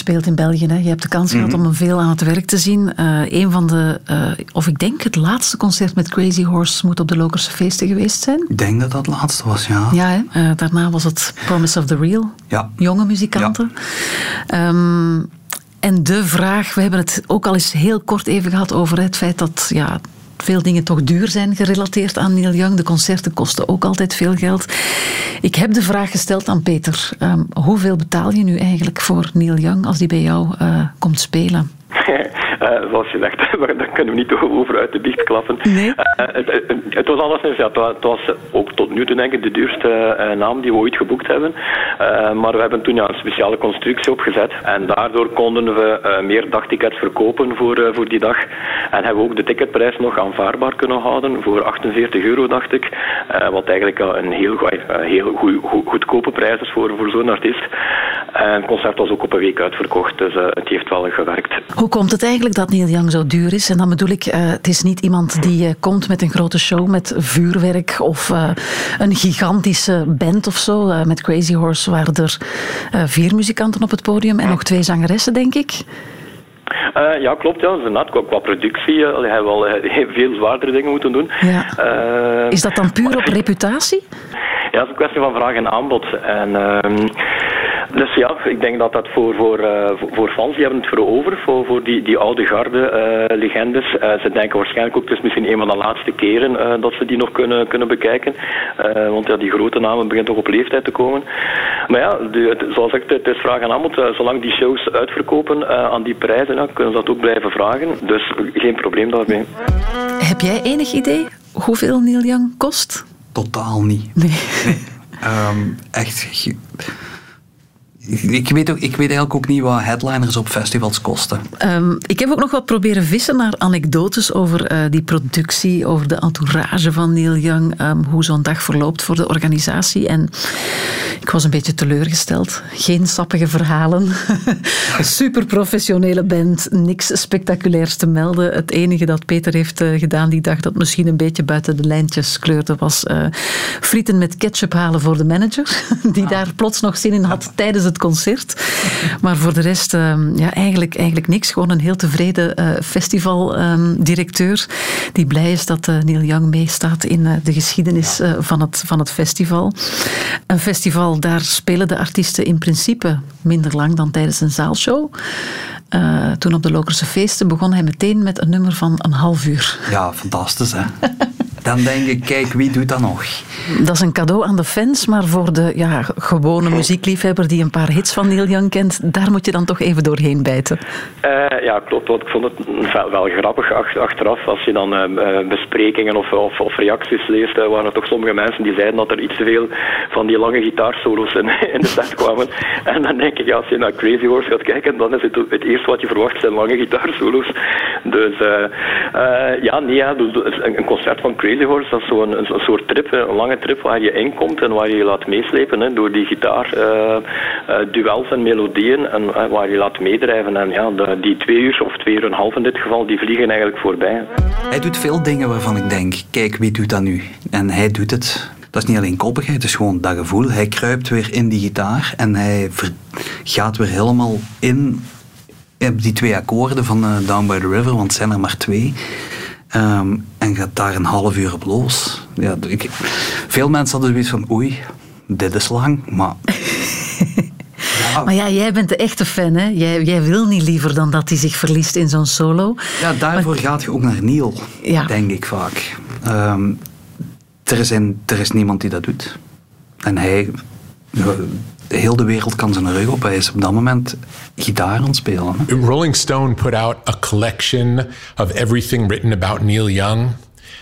Gespeeld in België. Hè. Je hebt de kans gehad om hem veel aan het werk te zien. Uh, een van de, uh, of ik denk het laatste concert met Crazy Horse moet op de Lokerse feesten geweest zijn. Ik denk dat dat het laatste was, ja. Ja, hè? Uh, daarna was het Promise of the Real. Ja. Jonge muzikanten. Ja. Um, en de vraag, we hebben het ook al eens heel kort even gehad over het feit dat ja, veel dingen toch duur zijn gerelateerd aan Neil Young. De concerten kosten ook altijd veel geld. Ik heb de vraag gesteld aan Peter. Um, hoeveel betaal je nu eigenlijk voor Neil Young als die bij jou uh, komt spelen? Uh, zoals je zegt, daar kunnen we niet over uit de biecht klappen. Nee. Uh, het, het, was alleszins, ja, het was, ook tot nu toe denk ik de duurste uh, naam die we ooit geboekt hebben. maar we hebben toen ja, een speciale constructie opgezet en daardoor konden we meer dagtickets verkopen voor, voor die dag. En hebben we ook de ticketprijs nog aanvaardbaar kunnen houden voor 48 euro dacht ik. wat eigenlijk een heel, heel goed, goed, goedkope prijs is voor, voor zo'n artiest. En het concert was ook op een week uitverkocht, dus het heeft wel gewerkt. Hoe komt het eigenlijk dat Neil Young zo duur is? En dan bedoel ik, uh, het is niet iemand die uh, komt met een grote show met vuurwerk of uh, een gigantische band of zo. met Crazy Horse waren er vier muzikanten op het podium en nog twee zangeressen, denk ik. Uh, ja, klopt. Ja. Inderdaad, qua, qua productie uh, heeft wel uh, veel zwaardere dingen moeten doen. Ja. is dat dan puur op reputatie? Ja, het is een kwestie van vraag en aanbod. En, ehm, dus ja, ik denk dat dat voor, voor, uh, voor fans, die hebben het voor over, voor, voor die, die oude garde uh, legendes. Uh, ze denken waarschijnlijk ook, het is misschien een van de laatste keren dat ze die nog kunnen, kunnen bekijken. want ja, die grote namen beginnen toch op leeftijd te komen. Maar ja, de, het, zoals ik het is vraag en aanbod. zolang die shows uitverkopen aan die prijzen, kunnen ze dat ook blijven vragen. Dus geen probleem daarmee. Heb jij enig idee hoeveel Neil Young kost? Totaal niet. Nee. Ehm, echt. Ik weet, ook, ik weet eigenlijk ook niet wat headliners op festivals kosten. Ehm, ik heb ook nog wat proberen vissen naar anekdotes over eh, die productie, over de entourage van Neil Young, ehm, hoe zo'n dag verloopt voor de organisatie. En ik was een beetje teleurgesteld. Geen sappige verhalen. Super professionele band, niks spectaculairs te melden. Het enige dat Peter heeft eh, gedaan die dag dat misschien een beetje buiten de lijntjes kleurde, was eh, frieten met ketchup halen voor de manager, die daar plots nog zin in had tijdens het concert. Maar voor de rest, ehm, ja, eigenlijk, eigenlijk niks. Gewoon een heel tevreden eh, festivaldirecteur die blij is dat eh, Neil Young meestaat in eh, de geschiedenis van, het, van het festival. Een festival, daar spelen de artiesten in principe minder lang dan tijdens een zaalshow. Eh, toen op de Lokerse feesten begon hij meteen met een nummer van een half uur. Ja, fantastisch hè. Dan denk ik, kijk, wie doet dat nog? Dat is een cadeau aan de fans, maar voor de ja, gewone muziekliefhebber die een paar hits van Neil Young kent, daar moet je dan toch even doorheen bijten. Eh, ja, klopt. Want ik vond het wel, wel grappig ach- achteraf. Als je dan eh, eh, besprekingen of, of, of reacties leest, eh, waren er toch sommige mensen die zeiden dat er iets te veel van die lange gitaarsolo's in, in de set kwamen. En dan denk ik, ja, als je naar Crazy Horse gaat kijken, dan is het het eerste wat je verwacht zijn lange gitaarsolo's. Dus eh, eh, ja, nee, ja, dus- dus een een concert van Crazy Dat is zo'n een, soort trip, een lange trip waar je inkomt en waar je je laat meeslepen hè, door die gitaar, eh, eh, duels en melodieën en eh, waar je laat meedrijven. En ja, de- die twee uur of twee uur en een half in dit geval, die vliegen eigenlijk voorbij. Hij doet veel dingen waarvan ik denk, kijk, wie doet dat nu? En hij doet het. Dat is niet alleen koppigheid, het is gewoon dat gevoel. Hij kruipt weer in die gitaar en hij gaat weer helemaal in die twee akkoorden van Down by the River, want het zijn er maar twee. Ehm, en gaat daar een half uur op los. Ja, ik, veel mensen hadden zoiets van, oei, dit is lang, maar... Maar ja, jij bent de echte fan, hè? Jij, jij wil niet liever dan dat hij zich verliest in zo'n solo. Ja, daarvoor gaat je ook naar Neil, Ja. denk ik vaak. Ehm, er, is een, er is niemand die dat doet. En hij, ja, heel de wereld kan zijn rug op. Hij is op dat moment gitaar aan het spelen. hè. Rolling Stone put out a collection of everything written about Neil Young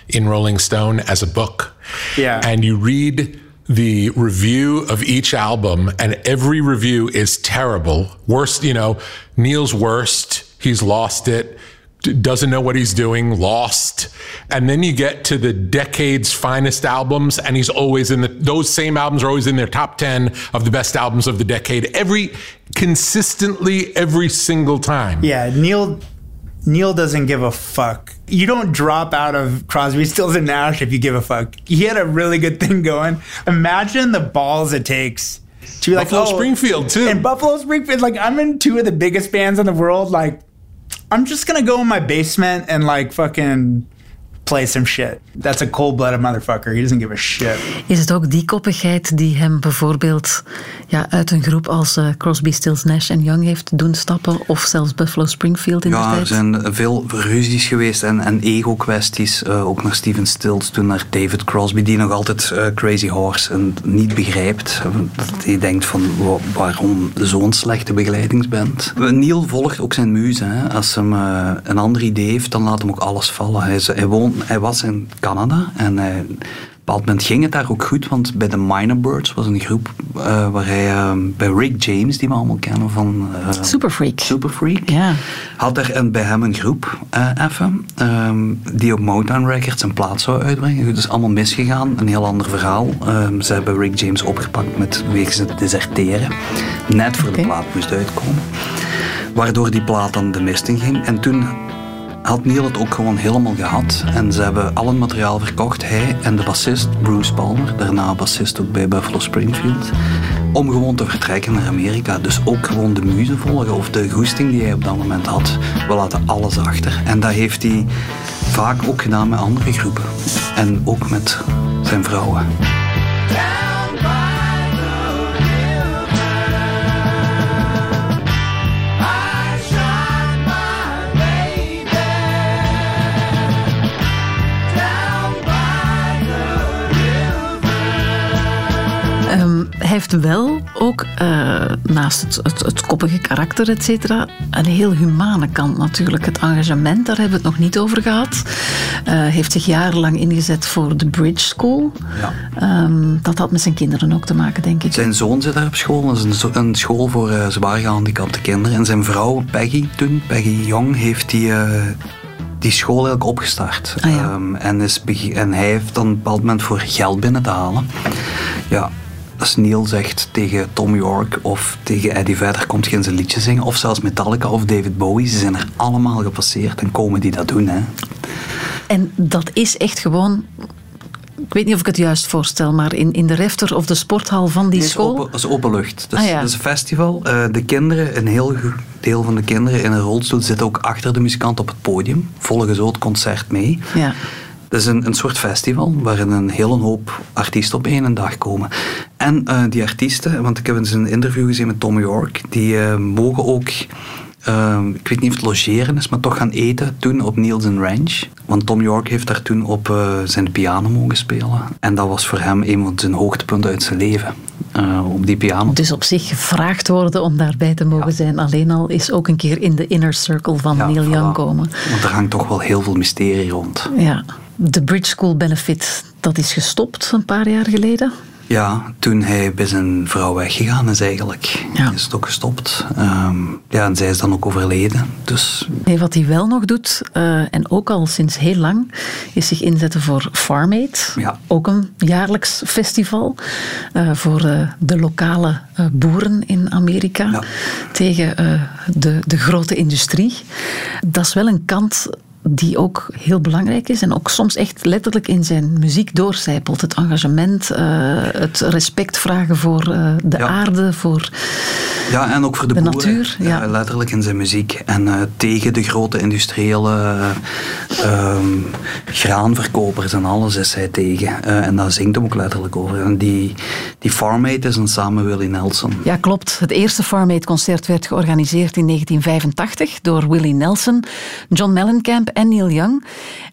in Rolling Stone as a book. Yeah. And you read the review of each album, and every review is terrible. Worst, you know, Neil's worst. He's lost it. Doesn't know what he's doing, lost. And then you get to the decade's finest albums, and he's always in the, those same albums are always in their top 10 of the best albums of the decade. Every, consistently, every single time. Yeah, Neil Neil doesn't give a fuck. You don't drop out of Crosby, Stills and Nash if you give a fuck. He had a really good thing going. Imagine the balls it takes to be like Buffalo oh, Springfield, too. And Buffalo Springfield, like I'm in two of the biggest bands in the world. Like I'm just gonna go in my basement and like fucking play some shit. That's a cold-blooded motherfucker. He doesn't give a shit. Is het ook die koppigheid die hem bijvoorbeeld ja, uit een groep als eh, Crosby, Stills, Nash en Young heeft doen stappen? Of zelfs Buffalo Springfield in de Ja, er tijd? zijn veel ruzies geweest en, en ego-kwesties. eh, ook naar Steven Stills, toen naar David Crosby, die nog altijd eh, Crazy Horse en niet begrijpt. Dat hij denkt van wa- waarom zo'n slechte begeleidingsband. Neil volgt ook zijn muze. Hè. Als hem een ander idee heeft, dan laat hem ook alles vallen. Hij, hij, woont, hij was in Canada en hij, op een bepaald moment ging het daar ook goed, want bij de Minor Birds was een groep eh, waar hij eh, bij Rick James, die we allemaal kennen van... eh, Superfreak. Superfreak. Ja. Had er een, bij hem een groep eh, even, ehm, die op Motown Records een plaat zou uitbrengen. Het is allemaal misgegaan, een heel ander verhaal. Ehm, ze hebben Rick James opgepakt met wegens het deserteren. Net voor de plaat moest uitkomen. Waardoor die plaat dan de mist in ging. En toen had Neil het ook gewoon helemaal gehad. En ze hebben al het materiaal verkocht, hij en de bassist Bruce Palmer, daarna bassist ook bij Buffalo Springfield, om gewoon te vertrekken naar Amerika. Dus ook gewoon de muze volgen of de goesting die hij op dat moment had. We laten alles achter. En dat heeft hij vaak ook gedaan met andere groepen. En ook met zijn vrouwen. Heeft wel ook, eh, naast het, het, het koppige karakter, et cetera, een heel humane kant natuurlijk. Het engagement, daar hebben we het nog niet over gehad. Uh, heeft zich jarenlang ingezet voor de Bridge School. Ja. Ehm, dat had met zijn kinderen ook te maken, denk ik. Zijn zoon zit daar op school. Dat is een, school voor eh, zwaar gehandicapte kinderen. En zijn vrouw, Peggy, toen, Peggy Jong, heeft die, die school eigenlijk opgestart. Ah, ja. Ehm, en, is en hij heeft dan op een bepaald moment voor geld binnen te halen. Ja, als Neil zegt tegen Tom York of tegen Eddie Vedder komt je in zijn liedje zingen. Of zelfs Metallica of David Bowie. Ze zijn er allemaal gepasseerd en komen die dat doen. Hè. En dat is echt gewoon... Ik weet niet of ik het juist voorstel, maar in, in de refter of de sporthal van die Nee, school... Dat is open, dat is open lucht. Dat is, Ah, ja. dat is een festival. Eh, de kinderen, een heel deel van de kinderen in een rolstoel zitten ook achter de muzikant op het podium. Volgen zo het concert mee. Ja. Dat is een, een soort festival waarin een hele hoop artiesten op één dag komen. En eh, die artiesten, want ik heb eens een interview gezien met Tom York, die eh, mogen ook, eh, ik weet niet of het logeren is, maar toch gaan eten toen op Nielsen Ranch. Want Tom York heeft daar toen op eh, zijn piano mogen spelen. En dat was voor hem een van zijn hoogtepunten uit zijn leven. op die piano. Dus op zich gevraagd worden om daarbij te mogen zijn. Alleen al is ook een keer in de inner circle van Neil Young komen. Want er hangt toch wel heel veel mysterie rond. Ja. De Bridge School Benefit, dat is gestopt een paar jaar geleden. Ja, toen hij bij zijn vrouw weggegaan is eigenlijk. Is het ook gestopt. Ehm, ja, en zij is dan ook overleden. Dus Nee, wat hij wel nog doet, eh, en ook al sinds heel lang, is zich inzetten voor Farm Aid. Ook een jaarlijks festival eh, voor eh, de lokale boeren in Amerika tegen eh, de, de grote industrie. Dat is wel een kant die ook heel belangrijk is en ook soms echt letterlijk in zijn muziek doorcijpelt. Het engagement, eh, het respect vragen voor eh, de aarde, voor Ja, en ook voor de, De boeren. natuur, ja. Eh, letterlijk in zijn muziek. En tegen de grote industriële ehm, graanverkopers en alles is hij tegen. En daar zingt hem ook letterlijk over. En die, die Farm Aid is een samen Willie Nelson. Ja, klopt. Het eerste Farm Aid concert werd georganiseerd in 1985 door Willie Nelson, John Mellencamp en Neil Young.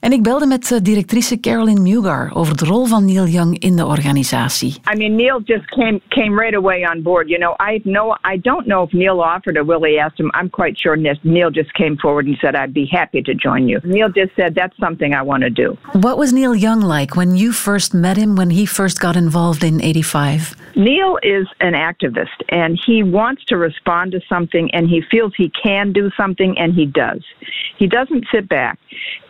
En ik belde met eh, directrice Carolyn Mugar over de rol van Neil Young in de organisatie. I mean, Neil just came came right away on board. You know, I know I don't know if Neil offered or Willie asked him. I'm quite sure Neil just came forward and said, "I'd be happy to join you." Neil just said, "That's something I want to do." What was Neil Young like when you first met him, when he first got involved in 85? Neil is an activist and he wants to respond to something and he feels he can do something and he does. He doesn't sit back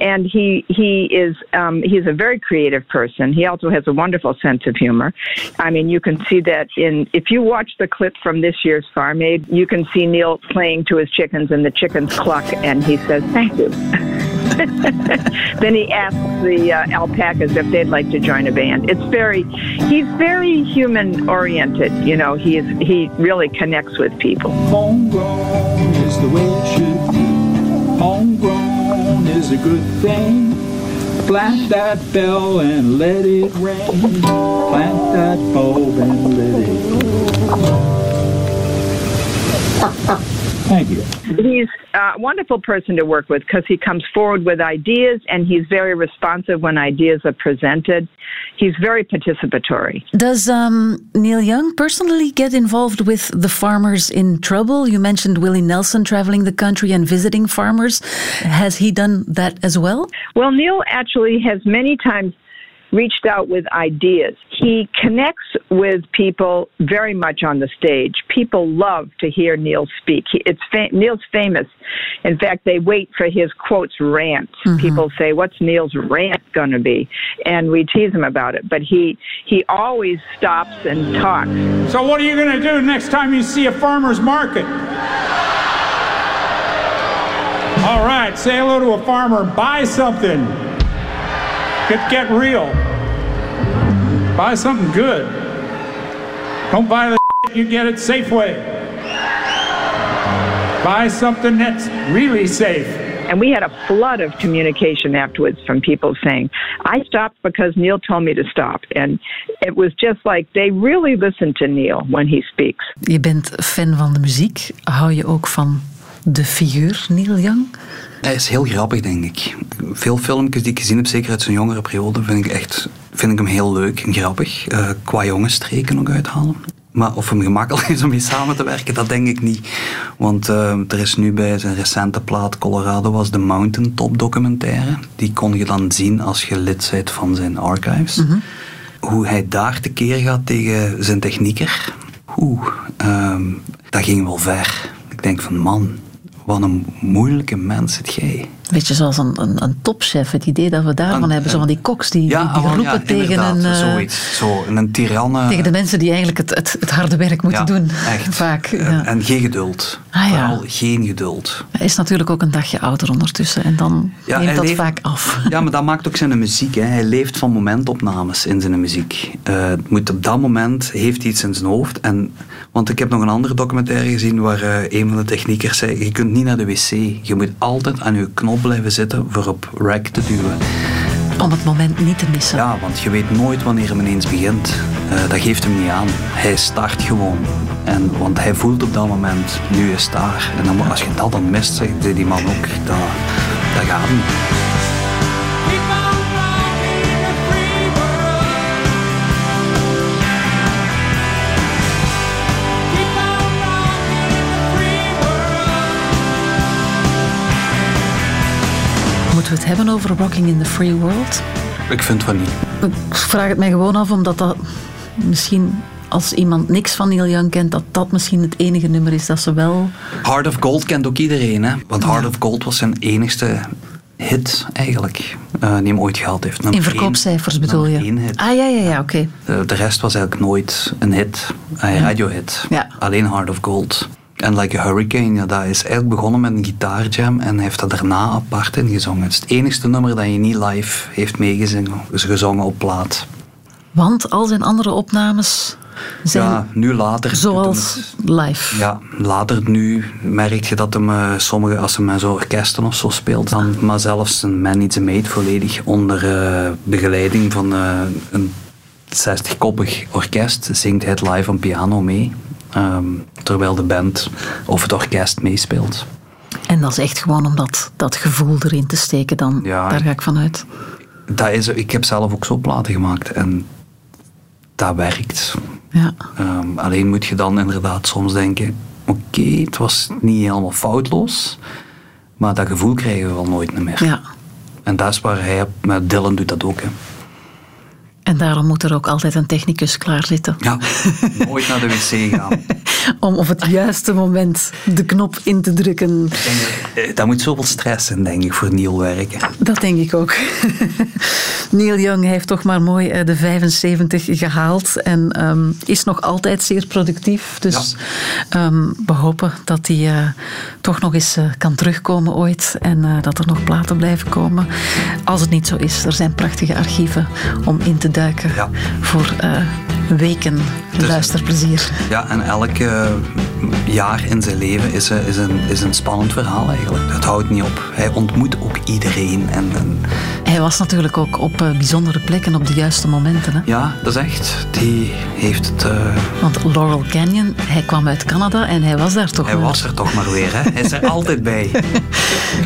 and he he is um, he's a very creative person. He also has a wonderful sense of humor. I mean, you can see that in if you watch the clip from this year's Farm Aid, you can see Neil playing to his chickens and the chickens cluck and he says thank you. then he asks the uh, alpacas if they'd like to join a band. It's very, he's very human oriented. You know, he is he really connects with people. Homegrown is the way it should be. Homegrown is a good thing. Plant that bell and let it ring. Plant that bulb and let it Thank you. He's a wonderful person to work with because he comes forward with ideas and he's very responsive when ideas are presented. He's very participatory. Does um, Neil Young personally get involved with the farmers in trouble? You mentioned Willie Nelson traveling the country and visiting farmers. Has he done that as well? Well, Neil actually has many times reached out with ideas. He connects with people very much on the stage. People love to hear Neil speak. He, it's fa- Neil's famous. In fact, they wait for his quotes rants. Mm-hmm. People say, "What's Neil's rant going to be?" And we tease him about it. But he he always stops and talks. So, what are you going to do next time you see a farmer's market? All right, say hello to a farmer, buy something. Get, get real. Buy something good. Don't buy the you get at Safeway. Buy something that's really safe. And we had a flood of communication afterwards from people saying, I stopped because Neil told me to stop. And it was just like they really listen to Neil when he speaks. Je bent fan van de muziek. Hou je ook van de figuur Neil Young? Hij is heel grappig, denk ik. Veel filmpjes die ik gezien heb, zeker uit zijn jongere periode, vind ik echt vind ik hem heel leuk en grappig. Eh, qua jongensstreken ook uithalen. Maar of hem gemakkelijk is om mee samen te werken, dat denk ik niet. Want uh, er is nu bij zijn recente plaat Colorado was de Mountaintop documentaire. Die kon je dan zien als je lid bent van zijn archives. Mhm. Hoe hij daar tekeer gaat tegen zijn technieker. Oeh, ehm, dat ging wel ver. Ik denk van man, wat een moeilijke mens zit jij. Beetje zoals een, een, een topchef, het idee dat we daarvan hebben. Zo van die koks die, die, die ah, roepen ja, tegen, een, eh, zoiets. Zo, een tiranne. tegen de mensen die eigenlijk het, het, het harde werk moeten Ja, doen. echt. Vaak. En, Ja. en geen geduld. Ah, ja. Vooral geen geduld. Hij is natuurlijk ook een dagje ouder ondertussen. En dan neemt dat leeft- vaak af. Ja, maar dat maakt ook zijn muziek. Hè. Hij leeft van momentopnames in zijn muziek. Eh, moet op dat moment heeft hij iets in zijn hoofd. En, want ik heb nog een andere documentaire gezien waar eh, een van de techniekers zei: Je kunt niet naar de wc. Je moet altijd aan je knop blijven zitten voor op rec te duwen. Om het moment niet te missen. Ja, want je weet nooit wanneer hem ineens begint. Eh, dat geeft hem niet aan. Hij start gewoon. En, want hij voelt op dat moment, nu is het daar. En dan, als je dat dan mist, zegt die man ook, dat, dat gaat niet. Het hebben over Rocking in the Free World? Ik vind van niet. Ik vraag het mij gewoon af, omdat dat misschien als iemand niks van Neil Young kent, dat dat misschien het enige nummer is dat ze wel... Heart of Gold kent ook iedereen, hè? Want Heart of Gold was zijn enigste hit, eigenlijk, eh, die hem ooit gehad heeft. Nummer In één- verkoopcijfers bedoel je? één hit. Ah ja, ja, ja, oké. Eh, de rest was eigenlijk nooit een hit, een radiohit. Ja. Alleen Heart of Gold. En Like a Hurricane, ja, dat is eigenlijk begonnen met een gitaarjam en heeft dat daarna apart ingezongen. Het is het enigste nummer dat je niet live heeft meegezongen, dus gezongen op plaat. Want al zijn andere opnames zijn Ja, nu later. hem zoals live. Ja, later nu merk je dat hem eh, sommige, als hij met zo'n orkesten of zo speelt, dan, maar zelfs een Man a Maid volledig onder eh, begeleiding van eh, een 60-koppig orkest zingt hij het live aan piano mee. Ehm, terwijl de band of het orkest meespeelt. En dat is echt gewoon om dat, dat gevoel erin te steken dan. Ja. Daar ga ik vanuit. Dat is, ik heb zelf ook zo platen gemaakt en dat werkt. Ja. Ehm, alleen moet je dan inderdaad soms denken: oké, het was niet helemaal foutloos, maar dat gevoel krijgen we wel nooit meer. Ja. En dat is waar hij, met Dylan doet dat ook. Hè. En daarom moet er ook altijd een technicus klaar zitten. Ja, nooit naar de wc gaan. Om op het juiste moment de knop in te drukken. Eh, Dat moet zoveel stress zijn, denk ik, voor Neil werken. Dat denk ik ook. Neil Young heeft toch maar mooi eh, de 75 gehaald en ehm, is nog altijd zeer productief. Dus ehm, we hopen dat hij eh, toch nog eens kan terugkomen ooit en dat er nog platen blijven komen. Als het niet zo is, er zijn prachtige archieven om in te duiken voor eh, weken luisterplezier. Ja, en elk eh, jaar in zijn leven is, eh, is, een, is een spannend verhaal eigenlijk. Het houdt niet op. Hij ontmoet ook iedereen. En, en Hij was natuurlijk ook op bijzondere plekken op de juiste momenten. Hè? ja, dat is echt. Die heeft het. eh, Want Laurel Canyon, hij kwam uit Canada en hij was daar toch hij maar. was er toch maar weer, hè? Hij is er altijd bij.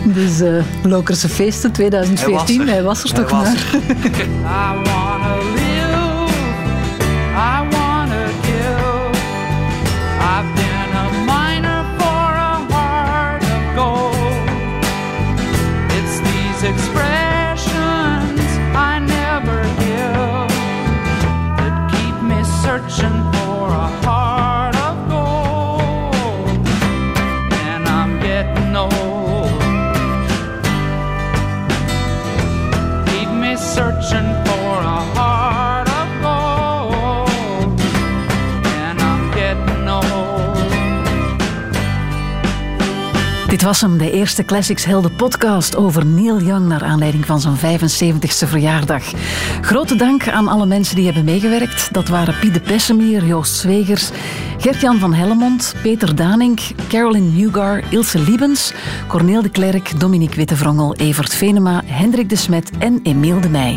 Dus eh Lokerse Feesten 2014, hij was er, Hij toch was maar. Dit was hem, de eerste Classics Helden podcast over Neil Young naar aanleiding van zijn 75ste verjaardag. Grote dank aan alle mensen die hebben meegewerkt. Dat waren Piet de Pessemier, Joost Zwegers, Gert-Jan van Hellemond, Peter Danink, Caroline Newgar, Ilse Liebens, Corneel de Klerk, Dominique Wittevrongel, Evert Venema, Hendrik de Smet en Emiel de Meij.